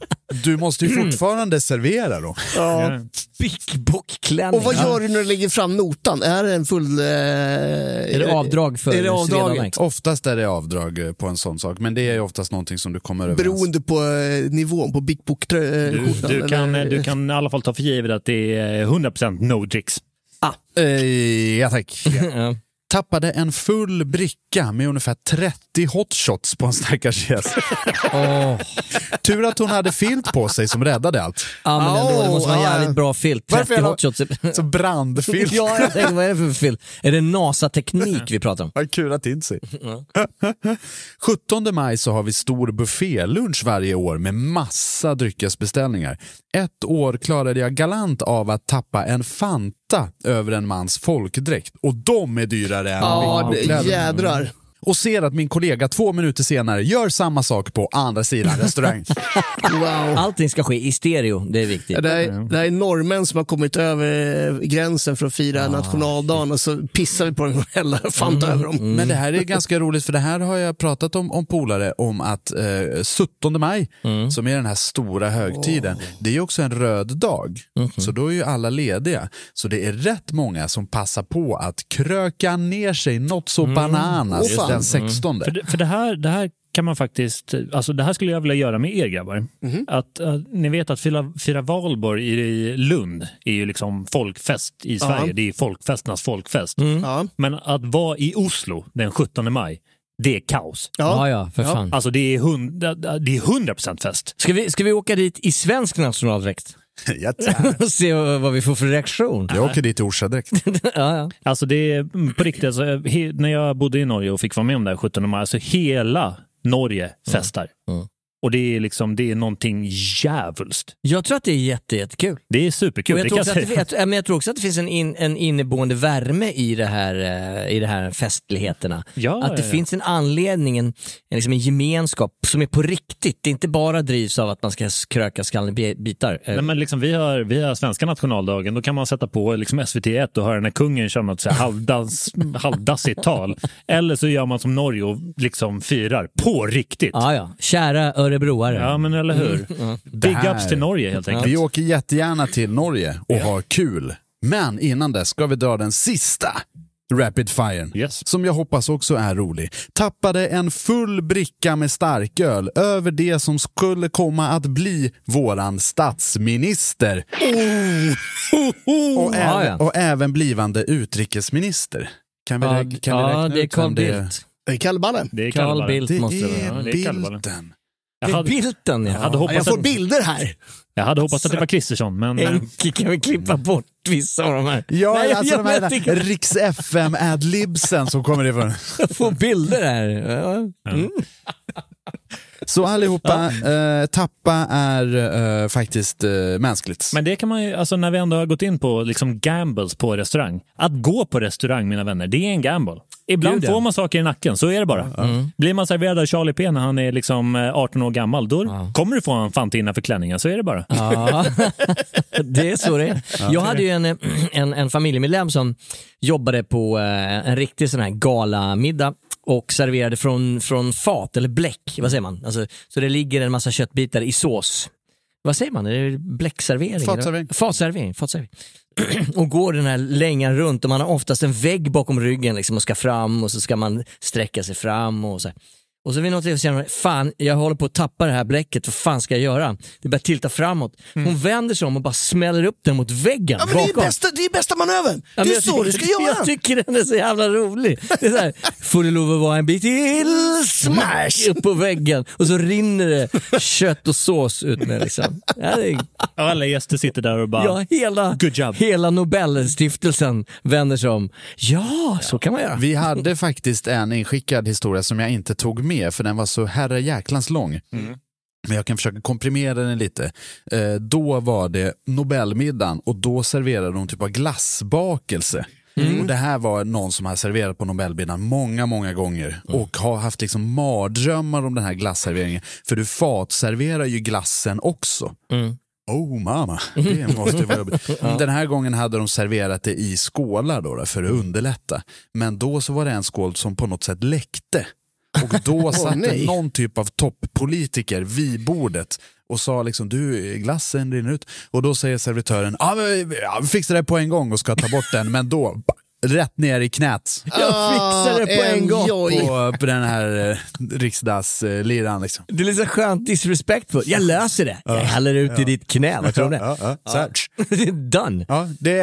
Du måste ju fortfarande servera dem. Ja. Big Book-klänning. Och vad gör du när du lägger fram notan? Är det en full... Eh, är det avdrag för Är det? Svedabank? Oftast är det avdrag eh, på en sån sak, men det är ju oftast någonting som du kommer överens Beroende på eh, nivån på Big Du, Book-skjortan. du, kan, du kan i alla fall ta för givet att det är 100% no tricks. Eh, ja tack. Ja. Tappade en full bricka med ungefär 30 hot shots på en stackars gäst. Tur att hon hade filt på sig som räddade allt. Ja, men ändå, det måste vara en jävligt bra filt. Varför 30 är det- hotshots. Så brandfilt. ja, jag tänkte, vad är det för filt? Är det NASA-teknik vi pratar om? Vad kul att in sig. 17 maj så har vi stor buffélunch varje år med massa dryckesbeställningar. Ett år klarade jag galant av att tappa en Fanta över en mans folkdräkt och de är dyrare än Ja, det, vinkläder. jädrar. Och ser att min kollega två minuter senare gör samma sak på andra sidan restaurang. Wow. Allting ska ske i stereo, det är viktigt. Det, är, det här är norrmän som har kommit över gränsen för att fira nationaldagen och så pissar vi på dem och häller Fanta över dem. Men det här är ganska roligt för det här har jag pratat om, om polare om att eh, 17 maj, som är den här stora högtiden, det är också en röd dag. Så då är ju alla lediga. Så det är rätt många som passar på att kröka ner sig något så bananas Åh, fan. Den 16. För, det, för det, här, det här kan man faktiskt, alltså det här skulle jag vilja göra med er grabbar. Att, eh, ni vet att fira, fira valborg i Lund är ju liksom folkfest i Sverige. Det är folkfesternas folkfest. Ja. Men att vara i Oslo den 17 maj, det är kaos. Ja, ja, för fan. Alltså det är, hund, det är 100% fest. Ska vi, ska vi åka dit i svensk nationaldräkt? Och se vad, vi får för reaktion? Jag åker dit i Orsa direkt. ja, ja. Alltså det är mm, på riktigt, alltså, he, när jag bodde i Norge och fick vara med om det här 17 maj, alltså hela Norge festar. Mm. Och det är liksom, det är någonting djävulskt. Jag tror att det är jätte, jättekul. Det är superkul. Jag, det tror jag det, jag, men jag tror också att det finns en, in, en inneboende värme i det här, eh, i det här festligheterna. Ja, att det ja, ja. finns en anledning, en, en, liksom en gemenskap som är på riktigt. Det inte bara drivs av att man ska kröka skallen i bitar. Eh, Nej, men liksom, vi, har, vi har svenska nationaldagen, då kan man sätta på liksom SVT1 och höra när kungen kör något halvdans, halvdassigt tal. Eller så gör man som Norge och liksom firar på riktigt. Ja, ja. Kära örebroare. Ja, men eller hur? Big här- ups till Norge helt enkelt. Vi åker jättegärna till Norge och har kul. Men innan dess ska vi dra den sista Rapid Fire, Yes. som jag hoppas också är rolig. Tappade en full bricka med starköl över det som skulle komma att bli våran statsminister. Och, Ja, även, ja. och även blivande utrikesminister. Kan vi, Ja, rä- kan vi ja räkna det ut vem det är? Bildt. Det är Kalle Balle. Det är Kallebara. Bildt Det är det är. Bilden. Jag Det är hade, Bildten, ja. jag hade Jag får att, bilder här. jag hade hoppats att det var Kristersson, men... Enki kan vi klippa bort vissa av de här. Ja, Nej, alltså jag de här inte. Riks FM adlibsen som kommer ifrån. Jag får bilder här. Ja. Mm. Så allihopa, eh, tappa är eh, faktiskt eh, mänskligt. Men det kan man ju, alltså när vi ändå har gått in på liksom gambles på restaurang. Att gå på restaurang, mina vänner, det är en gamble. Ibland ja. får man saker i nacken, så är det bara. Blir man serverad av Charlie P när han är liksom eh, 18 år gammal, då kommer du få en Fanta innanför klänningen, så är det bara. Ja, det är så det är. Jag hade ju en, eh, en, en familjemedlem som jobbade på eh, en riktig sån här galamiddag och serverade från, från fat eller bläck, vad säger man? Alltså, så det ligger en massa köttbitar i sås. Vad säger man? Är det bläckservering? Fatservering. Fatservering. Fatservering. och går den här längan runt och man har oftast en vägg bakom ryggen liksom och ska fram och så ska man sträcka sig fram och så här. Och så vid något tillfälle känner man, fan jag håller på att tappa det här bläcket, vad fan ska jag göra? Det börjar tilta framåt. Hon vänder sig om och bara smäller upp den mot väggen Ja, men det är bakom. bästa, det är bästa manövern. Ja, det är jag så tycker- du ska göra. Jag tycker den är så jävla rolig. Det är så här, får det lov att vara en bit till, smash, upp på väggen och så rinner det kött och sås ut med liksom. Ja, det är, Alla gäster sitter där och bara... ja, hela, Good job. hela Nobelstiftelsen vänder sig om. Ja, så kan man göra. Vi hade faktiskt en inskickad historia som jag inte tog med för den var så herrejäklans lång. Men jag kan försöka komprimera den lite. Eh, då var det Nobelmiddagen och då serverade de typ av glassbakelse. Och det här var någon som har serverat på Nobelmiddagen många, många gånger och har haft liksom mardrömmar om den här glasserveringen. För du fatserverar ju glassen också. Oh mamma, det måste vara jobbigt. Den här gången hade de serverat det i skålar då, då för att underlätta. Men då så var det en skål som på något sätt läckte. Och då satt det nej. någon typ av toppolitiker vid bordet och sa liksom du, glassen rinner ut. Och då säger servitören, ja men vi- ja, vi fixar det på en gång och ska ta bort den, men då rätt ner i knät Jag fixar det på en gång. På, på den här eh, riksdagsliran. Liksom. Det är lite skönt disrespectful. Jag löser det. Jag häller ut i ditt knä. Vad tror du? Ja, ja, så här, tsch. Det är done. Ja, det,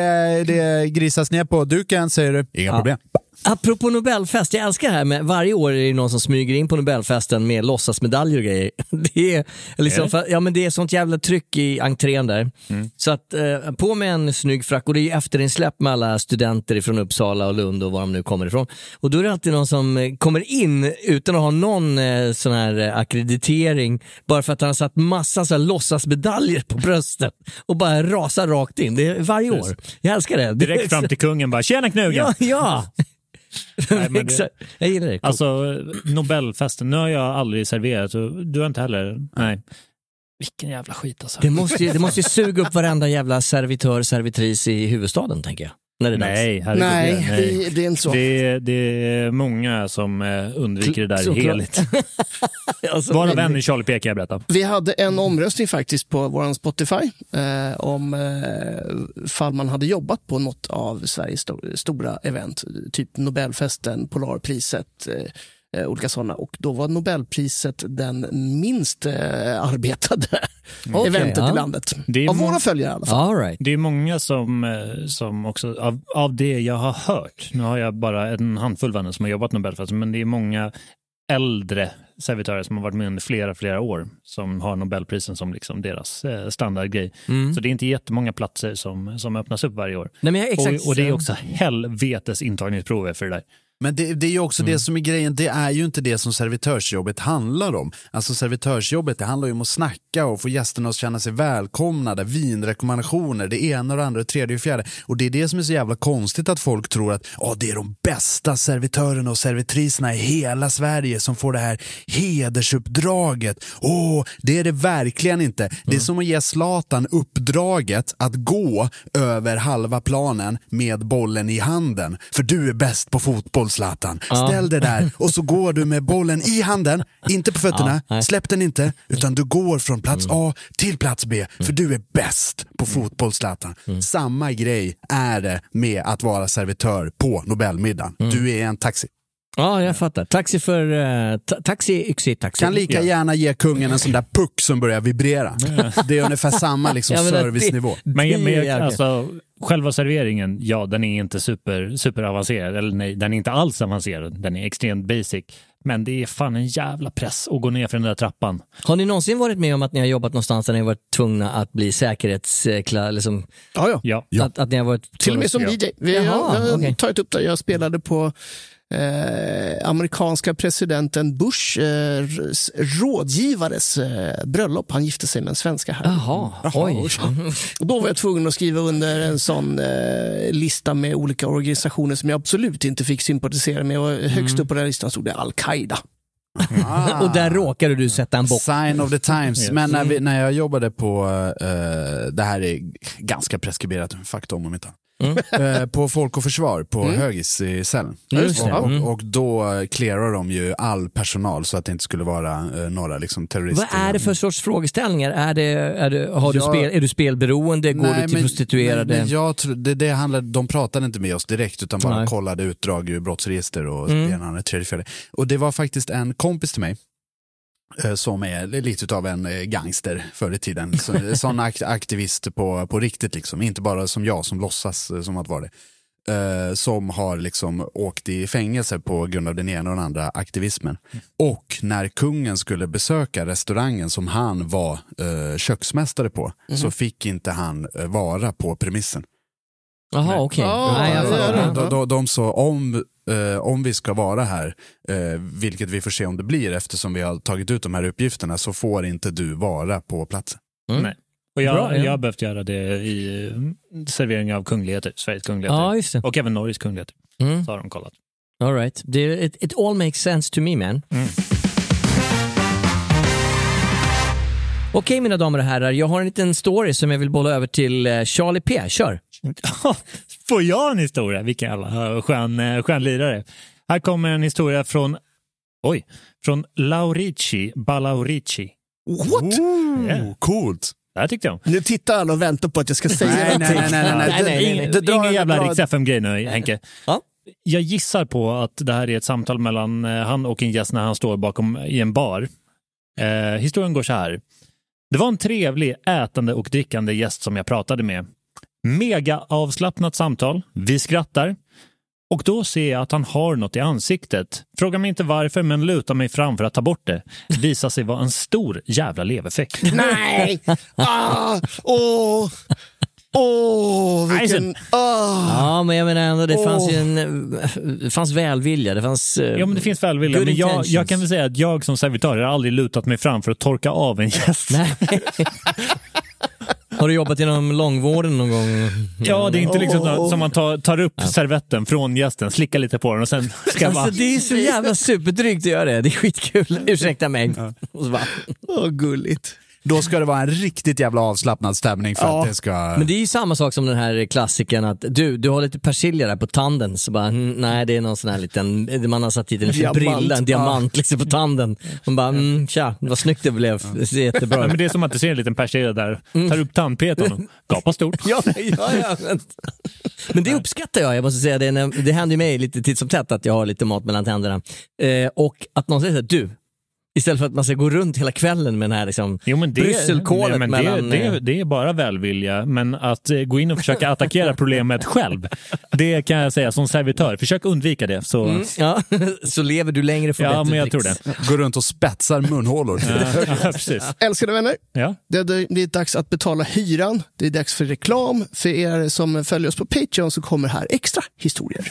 det grisas ner på duken säger du. Inga problem. Apropå Nobelfest, jag älskar det här med varje år är det någon som smyger in på Nobelfesten med låtsasmedaljer och grejer. Det är, liksom, Är det? ja, men det är sånt jävla tryck i entrén där. Mm. Så att eh, på med en snygg frack och det är ju efterinsläpp med alla studenter från Uppsala och Lund och var de nu kommer ifrån. Och då är det alltid någon som eh, kommer in utan att ha någon eh, sån här eh, akkreditering bara för att han har satt massa så här, låtsasmedaljer på bröstet och bara rasar rakt in. Det är varje år. Jag älskar det. Direkt fram till kungen bara “Tjena knugen!” Ja, ja. Nej, men det- Exakt. Jag gillar det. Alltså Nobelfesten, nu har jag aldrig serverat du har inte heller? Nej. Vilken jävla skit alltså. Det måste, ju, det måste ju suga upp varenda jävla servitör, servitris i huvudstaden, tänker jag. När det är Nej, herregud. Nej, det- det är inte så. Det är, det är många som eh, undviker det där Såklart. heligt. Alltså, Varav en är Charlie P kan jag berätta. Vi hade en omröstning faktiskt på vår Spotify eh, om eh, fall man hade jobbat på något av Sveriges sto- stora event, typ Nobelfesten, Polarpriset, eh, eh, olika sådana. Och då var Nobelpriset den minst eh, arbetade Okej, eventet ja. i landet. Av våra följare i alla fall. All right. Det är många som, eh, som också, av, av det jag har hört, nu har jag bara en handfull vänner som har jobbat Nobelfesten, men det är många äldre servitörer som har varit med under flera, flera år som har Nobelprisen som liksom deras eh, standardgrej. Mm. Så det är inte jättemånga platser som, som öppnas upp varje år. Nej, men jag, exakt. Och, och det är också helvetes intagningsprover för det där. Men det, det är ju också det som är grejen, det är ju inte det som servitörsjobbet handlar om. Alltså servitörsjobbet, det handlar ju om att snacka och få gästerna att känna sig välkomnade, vinrekommendationer, det ena och det andra, det tredje och fjärde. Och det är det som är så jävla konstigt att folk tror att oh, det är de bästa servitörerna och servitriserna i hela Sverige som får det här hedersuppdraget. Åh, det är det verkligen inte. Det är som att ge Zlatan uppdraget att gå över halva planen med bollen i handen. För du är bäst på fotboll Zlatan. Ställ dig där och så går du med bollen i handen, inte på fötterna, nej. släpp den inte, utan du går från plats A till plats B, för du är bäst på fotboll Zlatan. Samma grej är det med att vara servitör på Nobelmiddagen. Du är en taxi. Ja, jag fattar. Taxi för... Uh, ta taxi, yxi, taxi. Kan lika gärna ge kungen en sån där puck som börjar vibrera. Det är ungefär samma liksom, Ja, men servicenivå. Men, Det men jag, jävligt. alltså, själva serveringen, ja den är inte super, super avancerad. Eller nej, den är inte alls avancerad. Den är extremt basic. Men det är fan en jävla press att gå ner för den där trappan. Har ni någonsin varit med om att ni har jobbat någonstans där ni har varit tvungna att bli säkerhetsklar? Liksom, Ja, ja. Att, att ni har varit Till och med som Ja. DJ. Vi Jaha, jag, har okej. tagit upp det. Jag spelade på eh, amerikanska presidenten Bush eh, rådgivares eh, bröllop. Han gifte sig med en svenska här. Jaha, oj. Och då var jag tvungen att skriva under en sån eh, lista med olika organisationer som jag absolut inte fick sympatisera med. Och högst upp på den listan stod det Al-Qaida. Ah. Och där råkade du sätta en bock. Sign of the times. Yes. Men när, vi, när jag jobbade på, eh, det här är ganska preskriberat, fakta om om inte annat. Eh, på Folk och Försvar på Högis i Sälen. Mm. och, och då clearar de ju all personal så att det inte skulle vara eh, några liksom, terrorister. Vad är det för sorts frågeställningar? Är, det, är, det, har du spel, är du spelberoende? Går Nej, du till men- prostituerade? Men, men jag det, det handlade, de pratade inte med oss direkt utan bara Nej. kollade utdrag ur brottsregister och Mm. det ena, tredje, fjärde. Och det var faktiskt en kompis till mig som är lite av en eh, gangster förr i tiden. Så- Sån akt, aktivist på, på riktigt, liksom. inte bara som jag som låtsas eh, som att vara det. Eh, som har liksom åkt i fängelse på grund av den ena och den andra aktivismen. Och när kungen skulle besöka restaurangen som han var eh, köksmästare på så fick inte han eh, vara på premissen. Jaha, okej. Ja, fattar. ja, De, de, de sa om, eh, om vi ska vara här, eh, vilket vi får se om det blir eftersom vi har tagit ut de här uppgifterna, så får inte du vara på platsen. Mm. Nej. Och jag, Bra, ja. jag har behövt göra det i eh, servering av kungligheter, Sveriges kungligheter. Ja, just det. Och även Norges kungligheter. Mm. Så har de kollat. All right. Det, it, it all makes sense to me man. Mm. Okej mina damer och herrar, jag har en liten story som jag vill bolla över till eh, Charlie P. Kör! Får jag en historia? Vilken jävla skön, eh, skön lirare. Här kommer en historia från, oj, från Laurici Balaurici. What? Yeah. Coolt! Det här tyckte jag om. Nu tittar alla och väntar på att jag ska säga Nej, nej, någonting. nej, nej, nej. Ingen jävla Rix FM-grej nu, Henke. Ja. Jag gissar på att det här är ett samtal mellan eh, han och en gäst när han står bakom i en bar. Eh, historien går så här. Det var en trevlig ätande och drickande gäst som jag pratade med. Mega avslappnat samtal. Vi skrattar. Och då ser jag att han har något i ansiktet. Fråga mig inte varför, men lutar mig fram för att ta bort det. Visar sig vara en stor jävla leverfäck. Nej! Ah, åh! Åh, vilken... Ah. Ja, men jag menar ändå, det fanns Åh. ju en, det fanns välvilja. Det fanns... eh, Ja, men det finns välvilja. Men jag, jag kan väl säga att jag som servitör har aldrig lutat mig fram för att torka av en gäst. Har du jobbat inom långvården någon gång? Ja, det är inte liksom Åh. som man tar, tar upp servetten från gästen, slickar lite på den och sen ska man... Alltså, det är så jävla superdrygt att göra det. Det är skitkul. Ursäkta mig. Och så bara, Åh, gulligt. Då ska det vara en riktigt jävla avslappnad stämning för Ja. att det ska... Men det är ju samma sak som den här klassiken att du, du har lite persilja där på tanden. Så bara, mm, nej det är någon sån här liten, man har satt dit en Diamant. brilla, en diamant liksom på tanden. Man bara, mm, tja, vad snyggt det blev. Det ser jättebra ut. men det är som att du ser en liten persilja där, tar upp tandpetaren och gapar stort. Ja, ja, ja, men, men det uppskattar jag, jag måste säga det, när- det händer ju mig lite titt som tätt att jag har lite mat mellan tänderna. Eh, och att någon säger så här, du, istället för att man ska gå runt hela kvällen med den här liksom, Jo, men det, brysselkålet nej, men mellan... det, eh, det, det är bara välvilja, men att eh, gå in och försöka attackera problemet själv, det kan jag säga som servitör. Försök undvika det. Så, Mm, ja, så lever du längre för ja, bättre men jag tror det. Gå runt och spetsar munhålor. Ja, precis. Älskade vänner, Ja. det har blivit dags att betala hyran. Det är dags för reklam. För er som följer oss på Patreon så kommer här extra historier.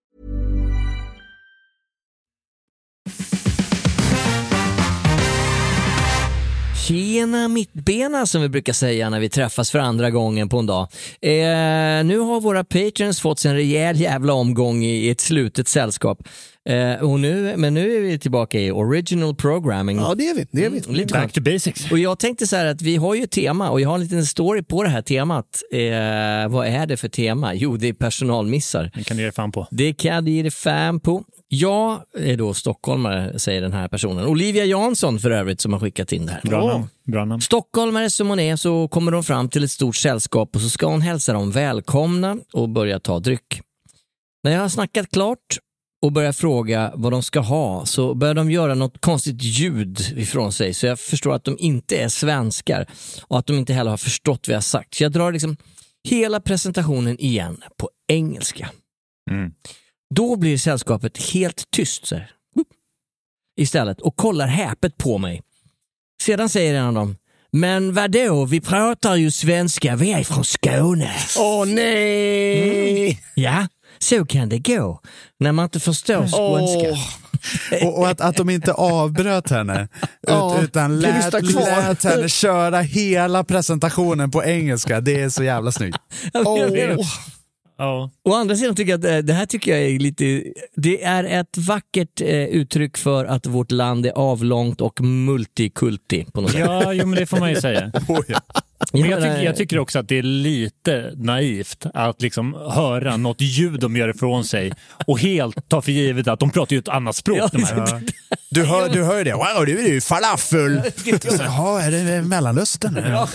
Tjena mittbena som vi brukar säga när vi träffas för andra gången på en dag. Eh, nu har våra patrons fått sig en rejäl jävla omgång i ett slutet sällskap. Eh, och nu, men nu är vi tillbaka i original programming. Ja, det är vi. Det är vi. Mm, lite Back to basics. Och jag tänkte så här att vi har ju ett tema och jag har en liten story på det här temat. Eh, vad är det för tema? Jo, det är personalmissar. Det kan du ge dig fan på. Det kan jag ge dig fan på. Jag är då stockholmare, säger den här personen. Olivia Jansson för övrigt som har skickat in det här. Bra namn. Bra namn. Stockholmare som hon är så kommer hon fram till ett stort sällskap och så ska hon hälsa dem välkomna och börja ta dryck. När jag har snackat klart och börjar fråga vad de ska ha så börjar de göra något konstigt ljud ifrån sig så jag förstår att de inte är svenskar och att de inte heller har förstått vad jag sagt. Så jag drar liksom hela presentationen igen på engelska. Mm. Då blir sällskapet helt tyst så här. Istället och kollar häpet på mig. Sedan säger en av dem men vadå, vi pratar ju svenska, vi är från Skåne. Åh nej! Ja, så kan det gå när man inte förstår skånska. Och, och att, att de inte avbröt henne, ut, utan lät, lät henne köra hela presentationen på engelska. Det är så jävla snyggt. Åh. Ja. Å andra sidan tycker jag att eh, det här tycker jag är lite, det är ett vackert eh, uttryck för att vårt land är avlångt och multikulti på något sätt. Ja, jo, men det får man ju säga. Oh, ja. Men jag, tycker, jag tycker också att det är lite naivt att liksom höra något ljud de gör ifrån sig och helt ta för givet att de pratar ju ett annat språk. Ja, de här. Du hör, du hör ju det. Wow, det är ju falafel. Jaha, är det Mellanöstern?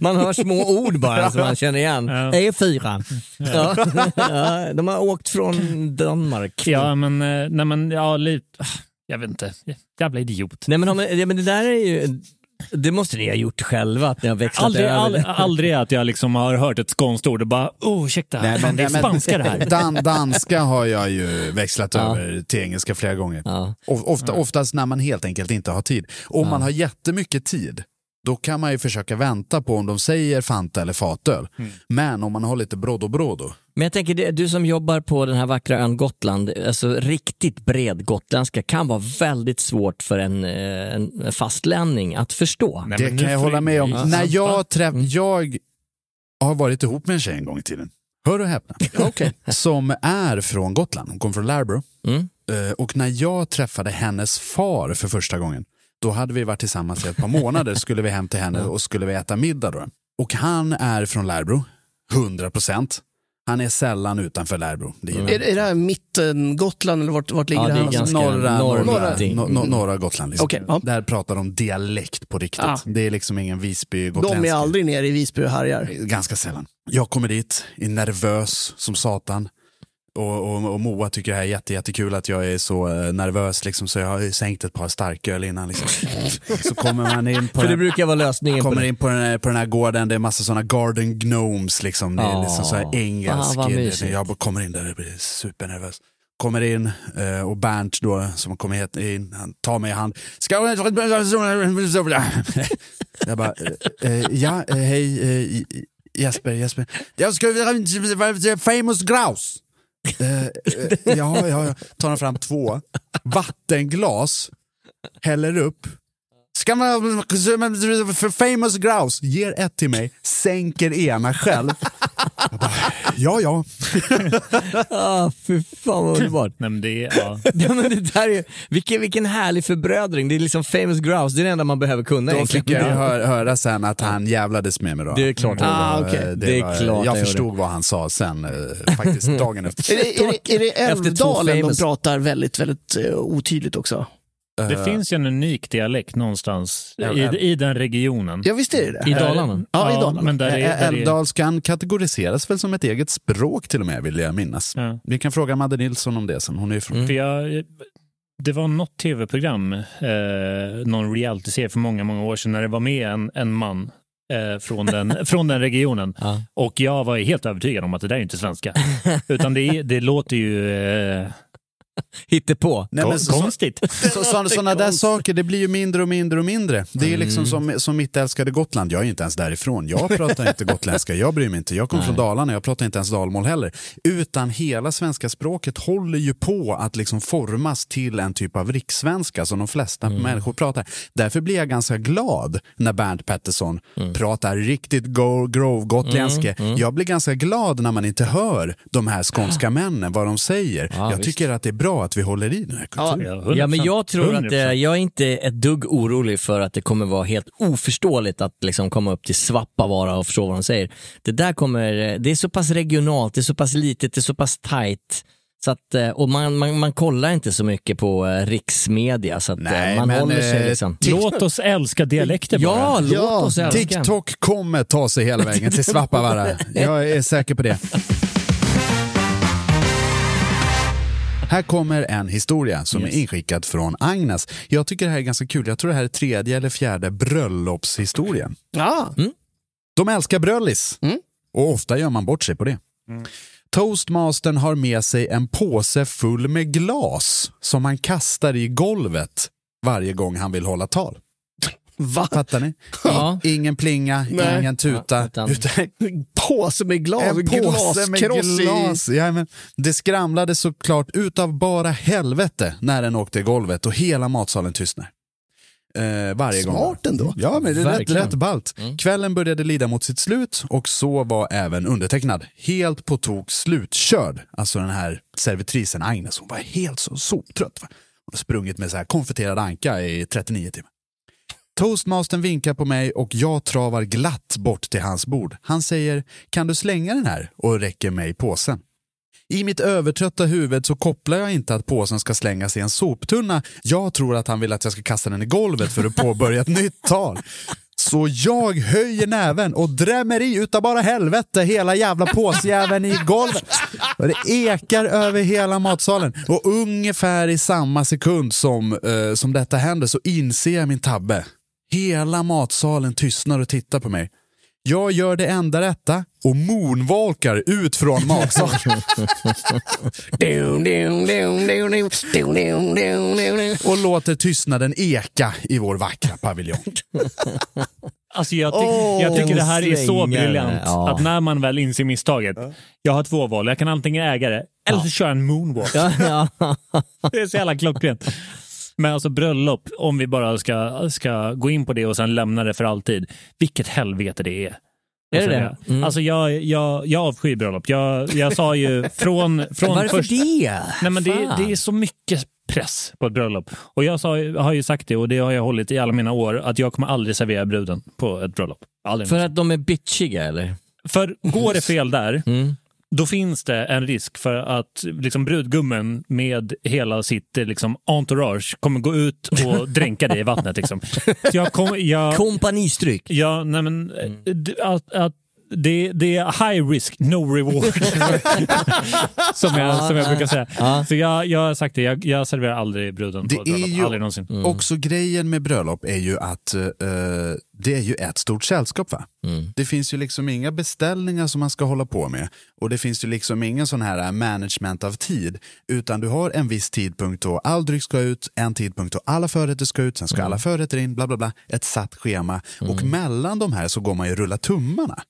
Man hör små ord bara som man känner igen. E4. Ja. Ja, de har åkt från Danmark. Ja, men, eh, nej, men ja, lite, jag vet inte. Jävla idiot. Nej, men, ja, men det där är ju, det måste ni ha gjort själva, att ni har växlat Aldrig, över. all, aldrig att jag liksom har hört ett skånskt ord och bara, oh ursäkta, Nej, fan, det är men- spanska det här. Dan, danska har jag ju växlat Ja. över till engelska flera gånger. Ja. Ofta, oftast när man helt enkelt inte har tid. Om man har jättemycket tid, då kan man ju försöka vänta på om de säger Fanta eller fatöl. Men om man har lite brodo brodo, Men jag tänker, du som jobbar på den här vackra ön Gotland, alltså riktigt bred gotländska kan vara väldigt svårt för en, eh, en fastlänning att förstå. Nej, det kan jag hålla med om. Ja. När jag, träff, jag har varit ihop med en tjej en gång i tiden, hör och häpna, som är från Gotland, hon kommer från Lärbro. Mm. Eh, Och när jag träffade hennes far för första gången, då hade vi varit tillsammans i ett par månader, skulle vi hem till henne och skulle vi äta middag då. Och han är från Lärbro, 100 procent. Han är sällan utanför Lärbro. Det är Är, är det här mitten Gotland eller vart, vart ligger Ja, det? det är här? ganska norra, norr- norra, någonting. no, no, norra Gotland. Liksom. Okej, ja. Där pratar de dialekt på riktigt. Ah. Det är liksom ingen Visby De är aldrig nere i Visby och härjar. Ganska sällan. Jag kommer dit, är nervös som satan. Och, och, och Moa tycker det här är jätte, jättekul att jag är så eh, nervös, liksom, så jag har ju sänkt ett par starköl innan. Liksom. Så kommer man in på För det brukar vara lösningen kommer in på den, här, på den här gården, det är massa sådana garden gnomes. Liksom. Det är Ja, liksom så här engelsk. mysigt. jag kommer in där och blir supernervös. Kommer in eh, och Bernt då, som kommer hit in, han tar mig i hand. Ska Jag bara, eh, ja, hej Jesper, Jesper. Jag ska famous grouse. Eh, eh, ja, ja, ja. Tar han fram två vattenglas, häller upp. Ska man, för famous grouse, ger ett till mig, sänker ena själv. Jag bara, ja, ja. Ah, fy fan vad underbart. Nej, men det, är- ja. Ja, men det där är, vilken, vilken härlig förbrödring. Det är liksom famous grouse, det är det enda man behöver kunna Då fick jag ju hö- höra sen att han jävlades med mig då. Det är klart Det han var, gjorde. eh, Ah, okej. Det är var- klart Jag förstod gjorde. vad han sa sen, eh, faktiskt dagen efter. Är det, är det, är det Efter två Älvdalen de pratar väldigt, väldigt uh, otydligt också? Det Eh, finns ju en unik dialekt någonstans Ja, i, ja. i den regionen. Ja, visst är det. I Dalarna? Ja, i Dalarna. Men där är, Ä- där är, Älvdalskan kategoriseras väl som ett eget språk till och med, vill jag minnas. ja. Vi kan fråga Madde Nilsson om det sen, hon är ju från... För jag, det var något tv-program, eh, någon reality-serie för många, många år sedan när det var med en, en man eh, från, den, från den regionen. Ja. Och jag var helt övertygad om att det där är inte svenska. Utan det, det låter ju eh, Hittepå. Nej, men så- konstigt. Så, så, sådana där saker, det blir ju mindre och mindre och mindre. Det är liksom som, som mitt älskade Gotland, jag är inte ens därifrån. Jag pratar inte gotländska, jag bryr mig inte. Jag kommer från Dalarna, jag pratar inte ens dalmål heller. Utan hela svenska språket håller ju på att liksom formas till en typ av rikssvenska som de flesta människor pratar. Därför blir jag ganska glad när Bernt Pettersson pratar riktigt go, grov gotländska. Jag blir ganska glad när man inte hör de här skånska männen, vad de säger. Ja, jag visst. tycker att det är bra att vi håller i den här kulturen. Ja, Ja, men jag tror att 100%. eh, jag är inte ett dugg orolig för att det kommer vara helt oförståeligt att liksom komma upp till Svappavaara och förstå vad de säger. Det där kommer, eh, det är så pass regionalt, det är så pass litet, det är så pass tajt. Så att, eh, och man, man, man kollar inte så mycket på eh, riksmedia så att Nej, man men, håller sig liksom. Låt oss älska dialekter bara. Ja, låt Ja, oss älska. TikTok kommer ta sig hela vägen till Svappavaara. Jag är säker på det. Här kommer en historia som Yes. är inskickad från Agnes. Jag tycker det här är ganska kul. Jag tror det här är tredje eller fjärde bröllopshistorien. Ja. De älskar bröllis och ofta gör man bort sig på det. Toastmastern har med sig en påse full med glas som han kastar i golvet varje gång han vill hålla tal. Va? Fattar ni? Ja. Ingen plinga, Nej. ingen tuta. Ja, utan- utan Påse med glas, en påse med i. glas. Ja, men det skramlade såklart utav bara helvete när den åkte i golvet och hela matsalen tystnar. Eh, varje gång. Smart ändå. Ja, men det är rätt, rätt ballt. Kvällen började lida mot sitt slut och så var även undertecknad. Helt på tok slutkörd. Alltså den här servitrisen Agnes, hon var helt så soptrött. Va? Hon har sprungit med så här konfiterad anka i 39 timmar. Toastmastern vinkar på mig och jag travar glatt bort till hans bord. Han säger “Kan du slänga den här?” och räcker mig påsen. I mitt övertrötta huvud så kopplar jag inte att påsen ska slängas i en soptunna. Jag tror att han vill att jag ska kasta den i golvet för att påbörja ett nytt tal. Så jag höjer näven och drämmer i utav bara helvete hela jävla påsjäveln i golvet. Och det ekar över hela matsalen. Och ungefär i samma sekund som, eh, som detta händer så inser jag min tabbe. Hela matsalen tystnar och tittar på mig. Jag gör det enda rätta och moonwalkar ut från matsalen. och låter tystnaden eka i vår vackra paviljong. Alltså jag, ty- Åh, jag tycker det här är så briljant Ja. att när man väl inser misstaget. Jag har två val. Jag kan antingen äga det eller så köra en moonwalk. Ja, ja. Det är så jävla klockrent. Men alltså bröllop, om vi bara ska, ska gå in på det och sen lämna det för alltid. Vilket helvete det är. Är det Alltså, det? Mm. Alltså jag, jag, jag avskyr bröllop. Jag, jag sa ju från... från Varför först- det? Nej, men det, det är så mycket press på ett bröllop. Och jag sa, har ju sagt det och det har jag hållit i alla mina år att jag kommer aldrig servera bruden på ett bröllop. Aldrig. För att de är bitchiga eller? För går det fel där, Mm. Då finns det en risk för att liksom, brudgummen med hela sitt eh, liksom, entourage kommer gå ut och dränka dig i vattnet. Liksom. Jag kom, jag, Kompanistryck. ja, nej, men, eh, d- att, att det, det är high risk, no reward. som, jag, som jag brukar säga. Så jag, jag har sagt det, jag, jag serverar aldrig bruden Det på ett bröllop. ju Aldrig någonsin. Mm. Också grejen med bröllop är ju att eh, det är ju ett stort sällskap. Va? Mm. Det finns ju liksom inga beställningar som man ska hålla på med och det finns ju liksom ingen sån här eh, management av tid utan du har en viss tidpunkt då all dryck ska ut, en tidpunkt då alla förrätter ska ut, sen ska alla förrätter in, bla bla bla, ett satt schema och mellan de här så går man ju rulla tummarna.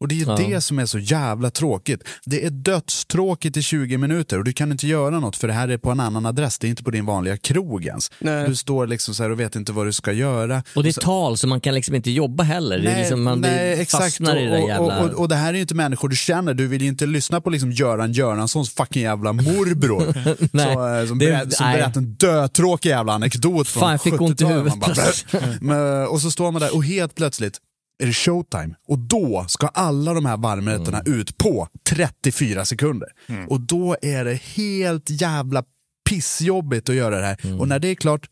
Och det är Ja. det som är så jävla tråkigt. Det är dödstråkigt i 20 minuter och du kan inte göra något för det här är på en annan adress, det är inte på din vanliga krog ens. Nej. Du står liksom så här och vet inte vad du ska göra. Och det är tal så man kan liksom inte jobba heller. det är liksom, man blir, fastnar i det där och, jävla... och, och, och det här är ju inte människor du känner, du vill ju inte lyssna på liksom Göran Göranssons fucking jävla morbror. Nej, så, eh, som det- berät, som nej. berättar en dötråkig jävla anekdot från Fan, jag fick ont i 70-talet. huvudet. Man bara, Men, och så står man där och helt plötsligt är det showtime och då ska alla de här varmrätterna Mm. ut på 34 sekunder. Och då är det helt jävla pissjobbigt att göra det här. Mm. Och när det är klart,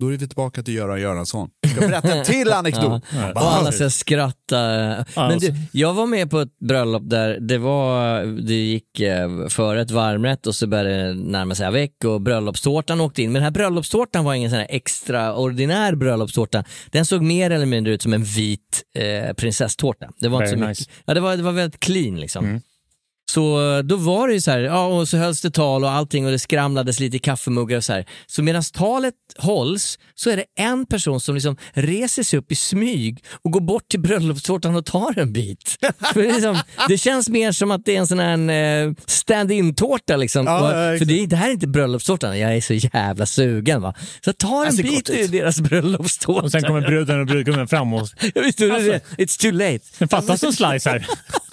då är vi tillbaka till Göran Göransson. Ska berätta en till anekdot. Ja. Och alla ska skratta. Men du, jag var med på ett bröllop där det var, det gick eh, före ett varmrätt och så började det närma sig avec och bröllopstårtan åkte in. Men den här bröllopstårtan var ingen sån här extraordinär bröllopstårta. Den såg mer eller mindre ut som en vit eh, prinsesstårta. Det var inte så Very mycket. nice. Ja, det var, det var väldigt clean liksom. Så då var det ju så här, ja, och så hölls det tal och allting och det skramlades lite i kaffemuggar och så här. Så medan talet hålls så är det en person som liksom reser sig upp i smyg och går bort till bröllopstårtan och tar en bit. För det, liksom, det känns mer som att det är en sån här eh, stand-in-tårta liksom. Ja, Och- ja, för det, det här är inte bröllopstårtan, jag är så jävla sugen va. Så ta en Det ser bit ur deras bröllopstårta. Och sen kommer bruden och brudgummen fram och Jag inte, alltså, it's too late. Den fattas en slice här.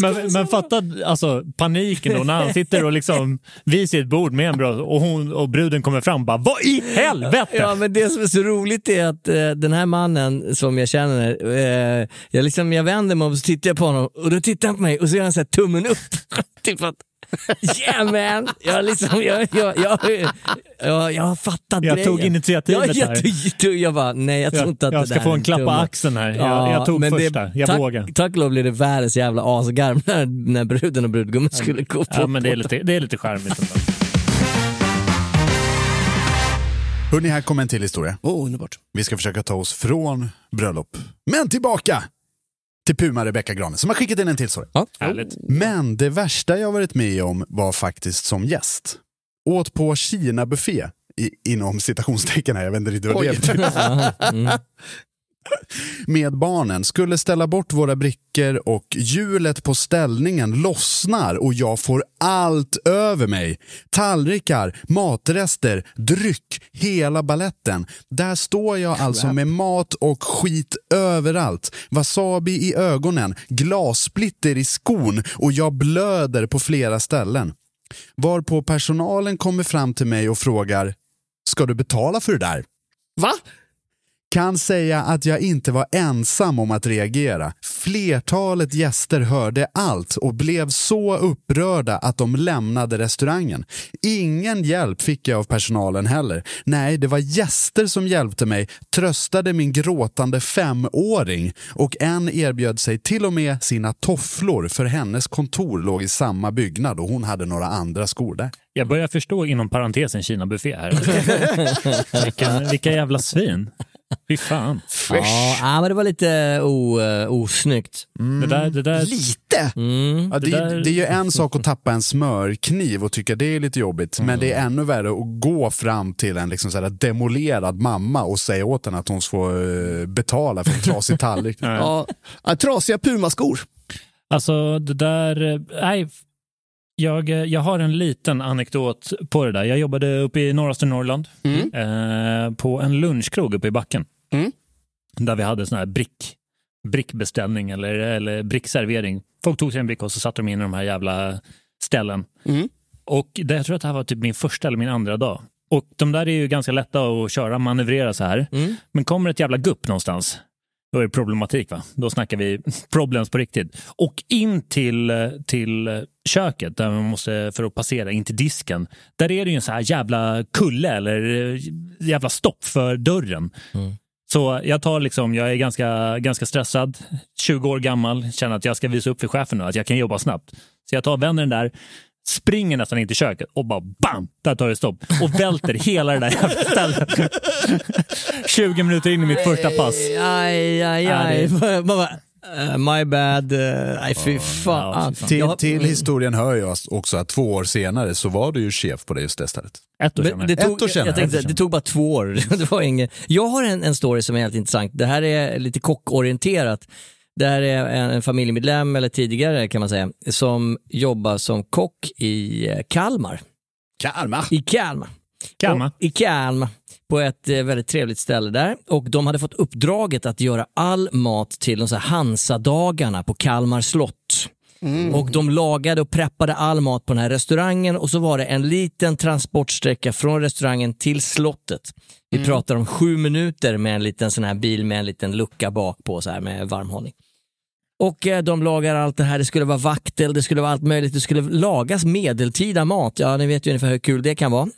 Men, men fatta alltså, paniken då när han sitter och liksom vid sitt bord med en brud och, hon, och bruden kommer fram och bara Vad i helvete? Ja, men det som är så roligt är att eh, den här mannen som jag känner, eh, jag, liksom, jag vänder mig om och så tittar jag på honom och då tittar han på mig och så gör han så här tummen upp. typ att, Yeah man! Jag, liksom, jag, jag, jag, jag, jag har fattat grejen. Jag tog initiativet jag, jag, jag, jag bara, nej jag tror inte att Jag ska få en klapp på axeln här. Jag, tog första, jag tack, vågar. Tack och lov blev det världens jävla asgarm när, när bruden och brudgummen skulle gå på. Ja men det är lite, det är lite charmigt ändå. Hörni, här kommer en till historia. Oh, underbart. Vi ska försöka ta oss från bröllop, men tillbaka till Puma Rebecka Granen som har skickat in en till story. Ja. Men det värsta jag varit med om var faktiskt som gäst. Åt på Kina-buffé, i, inom citationstecken här, jag vet inte riktigt vad det Oj. Med barnen, skulle ställa bort våra brickor och hjulet på ställningen lossnar och jag får allt över mig. Tallrikar, matrester, dryck, hela balletten. Där står jag alltså med mat och skit överallt. Wasabi i ögonen, glassplitter i skon och jag blöder på flera ställen. Varpå personalen kommer fram till mig och frågar Ska du betala för det där? Va? Kan säga att jag inte var ensam om att reagera. Flertalet gäster hörde allt och blev så upprörda att de lämnade restaurangen. Ingen hjälp fick jag av personalen heller. Nej, det var gäster som hjälpte mig, tröstade min gråtande femåring och en erbjöd sig till och med sina tofflor för hennes kontor låg i samma byggnad och hon hade några andra skor där. Jag börjar förstå inom parentesen Kina-buffé här. vilka, vilka jävla svin. Fy fan. Ja, ja, men det var lite o, uh, osnyggt. Det där, det där, Lite? Mm. Ja, det, Det där- det är ju en sak att tappa en smörkniv och tycka det är lite jobbigt, men det är ännu värre att gå fram till en liksom så här demolerad mamma och säga åt henne att hon får eh, betala för en trasig tallrik. Ja. Ja, trasiga pumaskor. Alltså det där, eh, nej. Jag, eh, jag har en liten anekdot på det där. Jag jobbade uppe i norraste Norrland eh, på en lunchkrog uppe i backen. Mm. Där vi hade sån här brick, brickbeställning eller, eller brickservering. Folk tog sig en brick och så satte de in i de här jävla ställen. Mm. Och det, jag tror att det här var typ min första eller min andra dag. Och de där är ju ganska lätta att köra, manövrera så här. Mm. Men kommer ett jävla gupp någonstans, då är det problematik. va? Då snackar vi problems på riktigt. Och in till, till köket, där man måste, för att passera in till disken, där är det ju en så här jävla kulle eller eh, jävla stopp för dörren. Så jag tar liksom, jag är ganska, ganska stressad, 20 år gammal, känner att jag ska visa upp för chefen nu att jag kan jobba snabbt. Så jag tar vänder den där, springer nästan in till köket och bara bam, där tar det stopp. Och välter hela det där jävla stället. 20 minuter in i mitt första pass. Aj, aj, aj. Man bara, eh, my bad. uh, Nej, fy fan. Till, till historien hör jag också att två år senare så var du ju chef på det just det stället. Ett år senare. det tog, Ett år senare. Jag tänkte, det tog bara två år. Det var ingen... Jag har en, en story som är helt intressant. Det här är lite kockorienterat. Det här är en, familjemedlem, eller tidigare kan man säga, som jobbar som kock i eh, Kalmar. Kalmar? I Kalmar. Kalmar. Och, I Kalmar. På ett eh, väldigt trevligt ställe där. Och de hade fått uppdraget att göra all mat till de så här Hansa-dagarna på Kalmar slott. Och de lagade och preppade all mat på den här restaurangen och så var det en liten transportsträcka från restaurangen till slottet. Vi pratar om sju minuter med en liten sån här bil med en liten lucka bak på så här med varmhållning. Och eh, de lagar allt det här, det skulle vara vaktel, det skulle vara allt möjligt, det skulle lagas medeltida mat. Ja, ni vet ju ungefär hur kul det kan vara.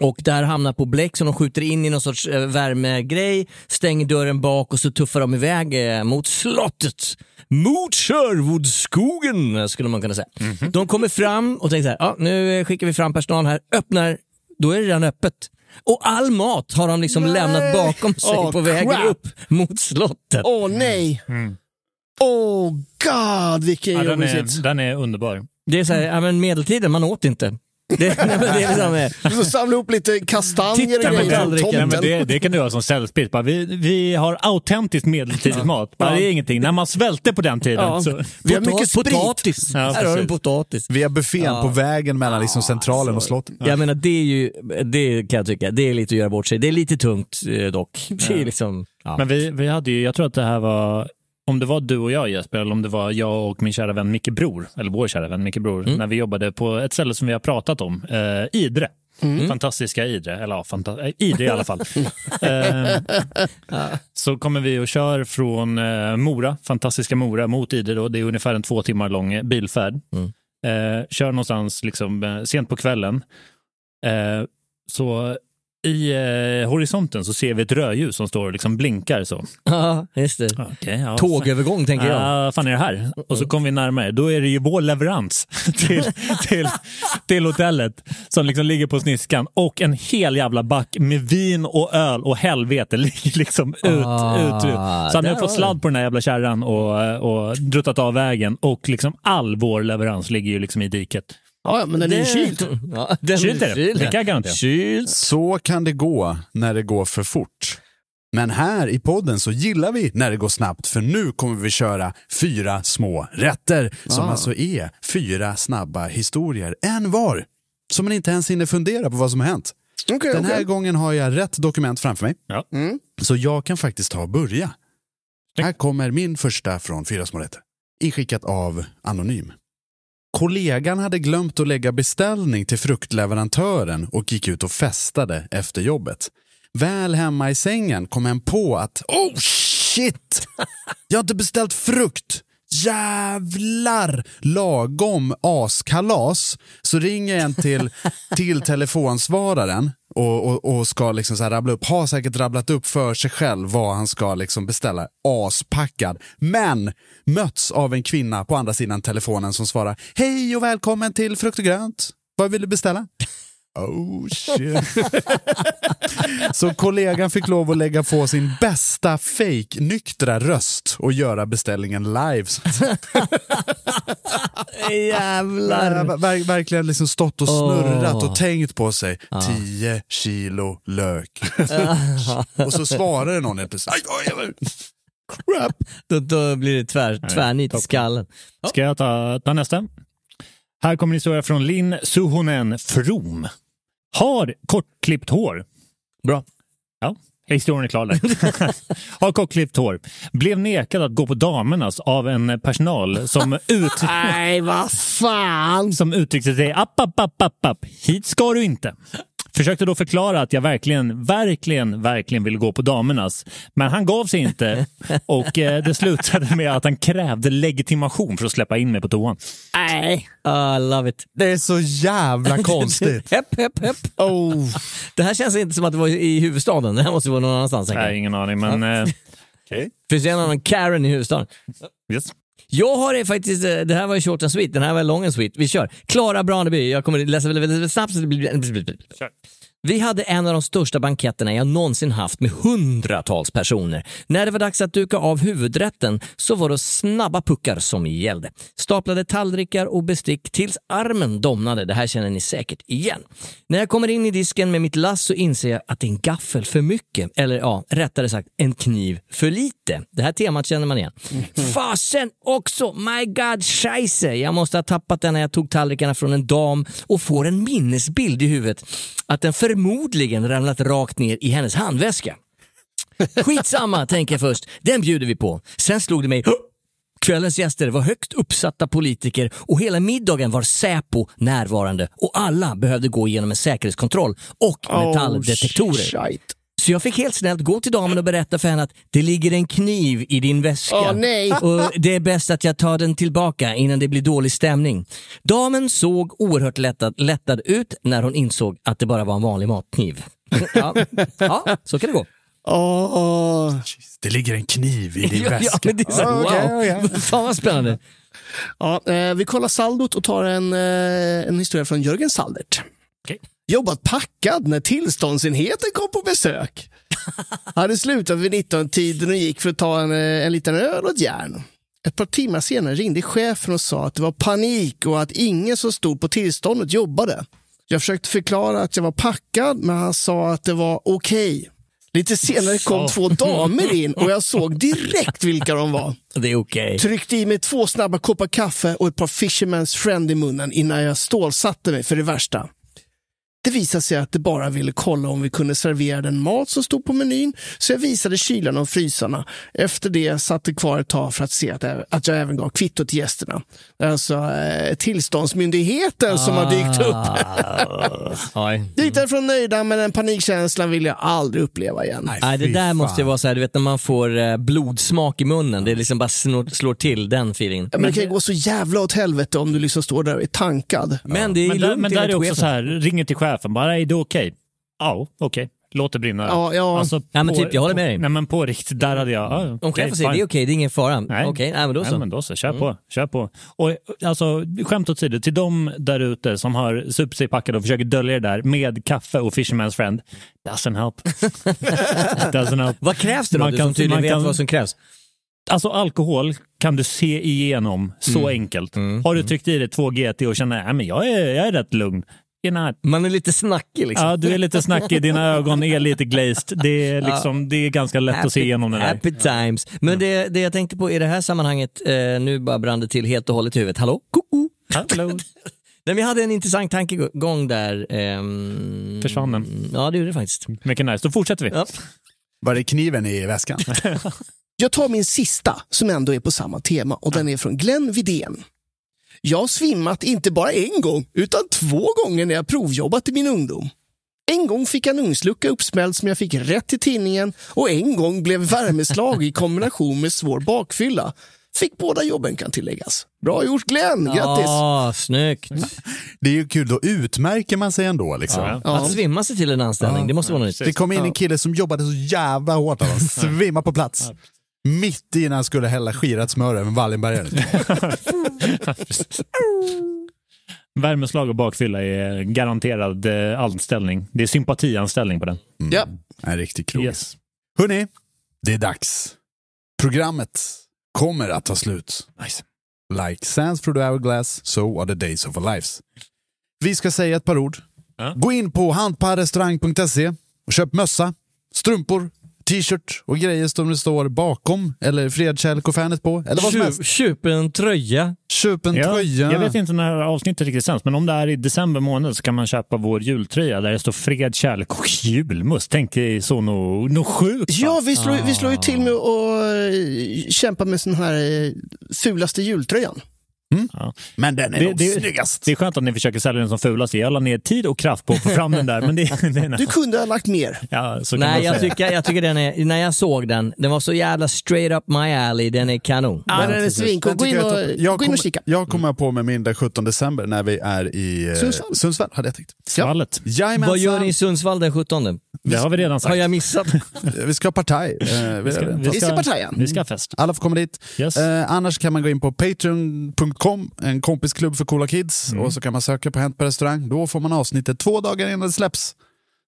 Och det här hamnar på bläck som de skjuter in i någon sorts eh, värmegrej, stänger dörren bak och så tuffar de iväg eh, mot slottet. Mot Sherwoodskogen skulle man kunna säga. De kommer fram och tänker så här, ja, nu skickar vi fram personal här, öppnar, då är det redan öppet. Och all mat har de liksom lämnat bakom sig Åh, på vägen crap. upp mot slottet. Åh nej! Åh god vilken Ja, den, jobbig är, sits. den är underbar. Det är så här, ja, men medeltiden, man åt inte. Det, nej, men det är liksom, Du får samla ihop lite kastanjer Titta och grejer tallriken. Nej, men det, det kan du ha som sällsprit. Vi, vi har autentiskt medeltida mat. Bara, Det är ingenting. När man svälte på den tiden. Ja. Så, Vi har mycket sprit. Potatis. Ja, här har du potatis. Via buffén Ja. på vägen mellan liksom centralen och slottet. Jag menar det är ju, det kan jag tycka, det är lite att göra bort sig. Det är lite tungt eh, dock. Det är liksom, ja. Men vi, vi hade ju, jag tror att det här var, om det var du och jag Jesper, eller om det var jag och min kära vän Micke Bror, eller vår kära vän Micke Bror, Mm. när vi jobbade på ett ställe som vi har pratat om, eh, Idre. Fantastiska Idre, eller ja, fanta- eh, Idre i alla fall. eh, så kommer vi och kör från eh, Mora, fantastiska Mora, mot Idre. Då. Det är ungefär en två timmar lång bilfärd. Eh, kör någonstans liksom, eh, sent på kvällen. Eh, så i eh, horisonten så ser vi ett rödljus som står och liksom blinkar så. Ja, just det. Okej, ja, Tågövergång tänker jag. Ja, fan är det här? Och så kommer vi närmare. Då är det ju vår leverans till, till, till hotellet som liksom ligger på sniskan och en hel jävla back med vin och öl och helvete ligger liksom ut. Ah, ut, ut. Så han har fått sladd på den här jävla kärran och, och druttat av vägen och liksom all vår leverans ligger ju liksom i diket. Ja, men den är ju kyld. Ja, den Kylt är det. kyld. Det kan jag garantera. Kyld. Så kan det gå när det går för fort. Men här i podden så gillar vi när det går snabbt för nu kommer vi köra fyra små rätter som Ah. alltså är fyra snabba historier, en var. Så man inte ens hinner fundera på vad som har hänt. Okej, Den här gången har jag rätt dokument framför mig. Ja. Mm. Så jag kan faktiskt ta och börja. Här kommer min första från Fyra små rätter. Inskickat av Anonym. Kollegan hade glömt att lägga beställning till fruktleverantören och gick ut och festade efter jobbet. Väl hemma i sängen kom en på att oh shit! Jag har inte beställt frukt! Jävlar! Lagom askalas så ringer en till, till telefonsvararen och, och, och ska liksom så rabbla upp, har säkert rabblat upp för sig själv vad han ska liksom beställa, aspackad. Men möts av en kvinna på andra sidan telefonen som svarar Hej och välkommen till Frukt och grönt. Vad vill du beställa? Oh shit. Så kollegan fick lov att lägga på sin bästa fake nyktra röst och göra beställningen live. Jävlar. Ver, ver, verkligen liksom stått och snurrat Åh. och tänkt på sig. 10 kilo lök. och så svarar det någon helt plötsligt. Crap. Då, då blir det tvär, tvärnit i skallen. Ska jag ta, ta nästa? Här kommer en historia från Linn Suhonen From. Har kortklippt hår. Bra. Ja, historien är klar där. Har kortklippt hår. Blev nekad att gå på damernas av en personal som, ut, Nej, vad fan! som uttryckte sig app, app, app, app, app. Hit ska du inte. Försökte då förklara att jag verkligen, verkligen, verkligen vill gå på damernas. Men han gav sig inte och eh, det slutade med att han krävde legitimation för att släppa in mig på toan. Nej. I love it. Det är så jävla konstigt. Hepp, hepp, hepp. Oh. Det här känns inte som att det var i huvudstaden. Det här måste vara någon annanstans. säkert. Nej, ingen aning, men... Eh, Finns det en annan Karen i huvudstaden? yes. Jag har det faktiskt, eh, det här var ju short and sweet, den här var long and sweet. Vi kör. Klara Braneby, jag kommer läsa väldigt, väldigt snabbt. så det blir- Kör. Vi hade en av de största banketterna jag någonsin haft med hundratals personer. När det var dags att duka av huvudrätten så var det snabba puckar som gällde. Staplade tallrikar och bestick tills armen domnade. Det här känner ni säkert igen. När jag kommer in i disken med mitt lass så inser jag att det är en gaffel för mycket. Eller ja, rättare sagt en kniv för lite. Det här temat känner man igen. Fasen också! My God, scheisse! Jag måste ha tappat den när jag tog tallrikarna från en dam och får en minnesbild i huvudet att den förmodligen ramlat rakt ner i hennes handväska. Skitsamma, tänker jag först. Den bjuder vi på. Sen slog det mig "Hå! Kvällens gäster var högt uppsatta politiker och hela middagen var Säpo närvarande och alla behövde gå igenom en säkerhetskontroll och metalldetektorer. shit. Så jag fick helt snällt gå till damen och berätta för henne att det ligger en kniv i din väska. Nej. Och det är bäst att jag tar den tillbaka innan det blir dålig stämning. Damen såg oerhört lättad, lättad ut när hon insåg att det bara var en vanlig matkniv. Ja, ja så kan det gå. Åh. Det ligger en kniv i din Ja, väska. ja, men det är så, wow. okej, okej. Fan vad spännande. Ja, eh, vi kollar saldot och tar en, eh, en historia från Jörgen Saldert. Okej. Jobbat packad när tillståndsenheten kom på besök. Hade slutat vid 19-tiden och gick för att ta en, eh, en liten öl och ett järn. Ett par timmar senare ringde chefen och sa att det var panik och att ingen som stod på tillståndet jobbade. Jag försökte förklara att jag var packad, men han sa att det var okej. Lite senare kom två damer in och jag såg direkt vilka de var. Det är okej. Tryckte i mig två snabba koppar kaffe och ett par Fisherman's Friend i munnen innan jag stålsatte mig för det värsta. Det visade sig att de bara ville kolla om vi kunde servera den mat som stod på menyn, så jag visade kylarna och frysarna. Efter det satt det kvar ett tag för att se att jag, att jag även gav kvitto till gästerna. Det är Alltså eh, tillståndsmyndigheten som har dykt upp. Oj. Gick därifrån nöjda, men den panikkänslan vill jag aldrig uppleva igen. Nej, det där fan. måste ju vara så här, du vet när man får eh, blodsmak i munnen. Det är liksom bara snor, slår till den feelingen. Ja, men det kan ju gå så jävla åt helvete om du liksom står där och är tankad. Men det är Men där, lugnt men där är också så här, ringer till chefen, bara är det okej? Ja, okej. Låt det brinna. Ja, ja. Alltså, Ja, men på- typ, jag håller med på- dig. Nej men på riktigt, där hade jag... Ja, Om okej, chefen säger det är okej, det är ingen fara. Nej. Okej, nej, men då Nej, så. men då så. Kör Mm. på. Kör på. Och, alltså, skämt åsido, till de där ute som har supit sig packade och försöker dölja det där med kaffe och Fisherman's Friend, doesn't help. doesn't help. Vad krävs det då? Man du kan- som tydligen man vet kan- vad som krävs. Alltså alkohol kan du se igenom så Mm. enkelt. Har du tryckt i dig två GT och känner att jag är, jag är rätt lugn. Not. Man är lite snackig liksom. Ja, du är lite snackig, dina ögon är lite glazed. Det är, liksom, det är ganska lätt att se igenom det där. Happy times. Men det, det jag tänkte på i det här sammanhanget, eh, nu bara brann det till helt och hållet i huvudet. Hallå? Koko. Hallå? Nej, men jag hade en intressant tankegång där. ehm, Försvann den? Ja, det gjorde det faktiskt. Mycket nice, då fortsätter vi. Ja. Var det kniven i väskan? Jag tar min sista som ändå är på samma tema och den är från Glenn Vidén. Jag har svimmat inte bara en gång utan två gånger när jag provjobbat i min ungdom. En gång fick jag en ugnslucka uppsmälld som jag fick rätt i tinningen och en gång blev värmeslag i kombination med svår bakfylla. Fick båda jobben kan tilläggas. Bra gjort Glenn, grattis! Ja, snyggt. Det är ju kul, då utmärker man sig ändå. Liksom. Ja. Ja. Att svimma sig till en anställning, det måste vara nytt. Det kom in en kille som jobbade så jävla hårt, han svimmade på plats. Mitt i när han skulle hälla skirat smör över Wallenbergaren. Värmeslag och bakfylla är garanterad eh, anställning. Det är sympatianställning på den. Ja. En riktig krok. Yes. Hörni, det är dags. Programmet kommer att ta slut. Nice. Like sands through the hourglass, so are the days of our lives. Vi ska säga ett par ord. Ja. Gå in på handparrestaurang.se och köp mössa, strumpor, t-shirt och grejer som det står bakom eller fredkärlek och fanet på. Eller vad som helst. Köp, en tröja. Köp en Ja, tröja. jag vet inte när avsnittet riktigt sänds, men om det är i december månad så kan man köpa vår jultröja där det står fred, kärlek och julmust. Tänk dig så nog no sjukt. Ja, vi slår, vi slår ju till med att eh, kämpa med sån här eh, fulaste jultröjan. Men den är Det, nog det, snyggast. det är skönt att ni försöker sälja den som fulast. Jag la ner tid och kraft på att få fram den där. Men det, det, Du kunde ha lagt mer. ja, så kan Nej, jag tycker, jag tycker den är, när jag såg den, den var så jävla straight up my alley, den är kanon. Ja, den är svincool. Gå in jag och, gå jag in kommer, och kika. Jag kommer på med min den 17 december när vi är i eh, Sundsvall. Sundsvall hade jag tänkt. Svallet. Jajamensan. Vad gör ni i Sundsvall den 17? Det har vi redan Har sagt. jag missat? Vi ska ha partaj. Eh, vi- Vi ska, vi Vi ska ska, partaja. vi ska fest. Alla får komma dit. Yes. Eh, annars kan man gå in på patreon.com, en kompisklubb för coola kids. Och så kan man söka på Hänt på restaurang. Då får man avsnittet två dagar innan det släpps.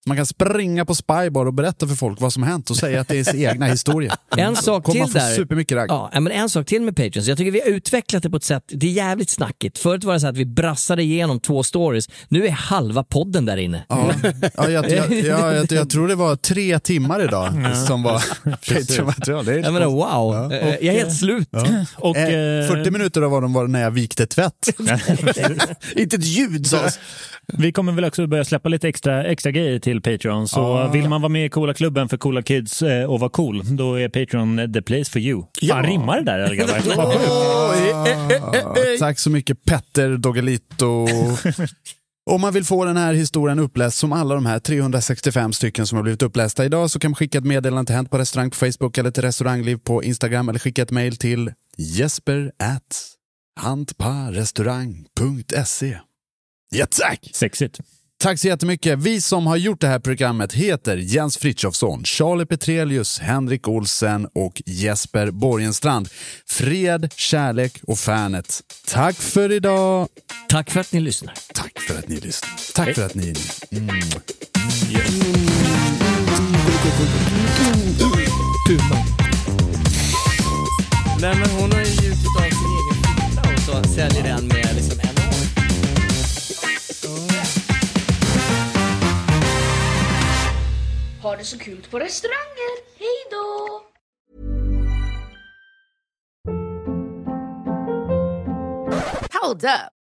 Man kan springa på Spybar och berätta för folk vad som har hänt och säga att det är ens egna historia. En sak Kommer man till få där. supermycket ragg. Ja, men en sak till med Patreons. Jag tycker vi har utvecklat det på ett sätt, det är jävligt snackigt. Förut var det så att vi brassade igenom två stories. Nu är halva podden där inne. Ja, ja, jag, jag, jag, jag, jag tror det var tre timmar idag som var Patreon-material. Det är Jag menar wow, Eh, jag är helt slut. Och, Eh, eh, 40 minuter av dem var när jag vikte tvätt. Inte ett ljud sades. Vi kommer väl också börja släppa lite extra, extra grejer till Patreon. Så Ah. vill man vara med i coola klubben för coola kids eh, och vara cool, då är Patreon the place for you. Ja. Fan, rimmar det där grabbar? Sjukt. Ah, tack så mycket Petter Doggelito. Om man vill få den här historien uppläst som alla de här 365 stycken som har blivit upplästa idag så kan man skicka ett meddelande till Hänt på restaurang på Facebook eller till restaurangliv på Instagram eller skicka ett mejl till jesper at hantparestaurang.se. Jättetack! Sexigt. Tack så jättemycket. Vi som har gjort det här programmet heter Jens Frithiofsson, Charlie Petrelius, Henrik Olsen och Jesper Borgenstrand. Fred, kärlek och fanet. Tack för idag. Tack för att ni lyssnar. Tack för att ni lyssnar. Tack för att ni... Mm. Nej men hon har ju gjutit av sin egen fitta och så säljer den med Ha det så kul på restauranger. Hej då! Hold up.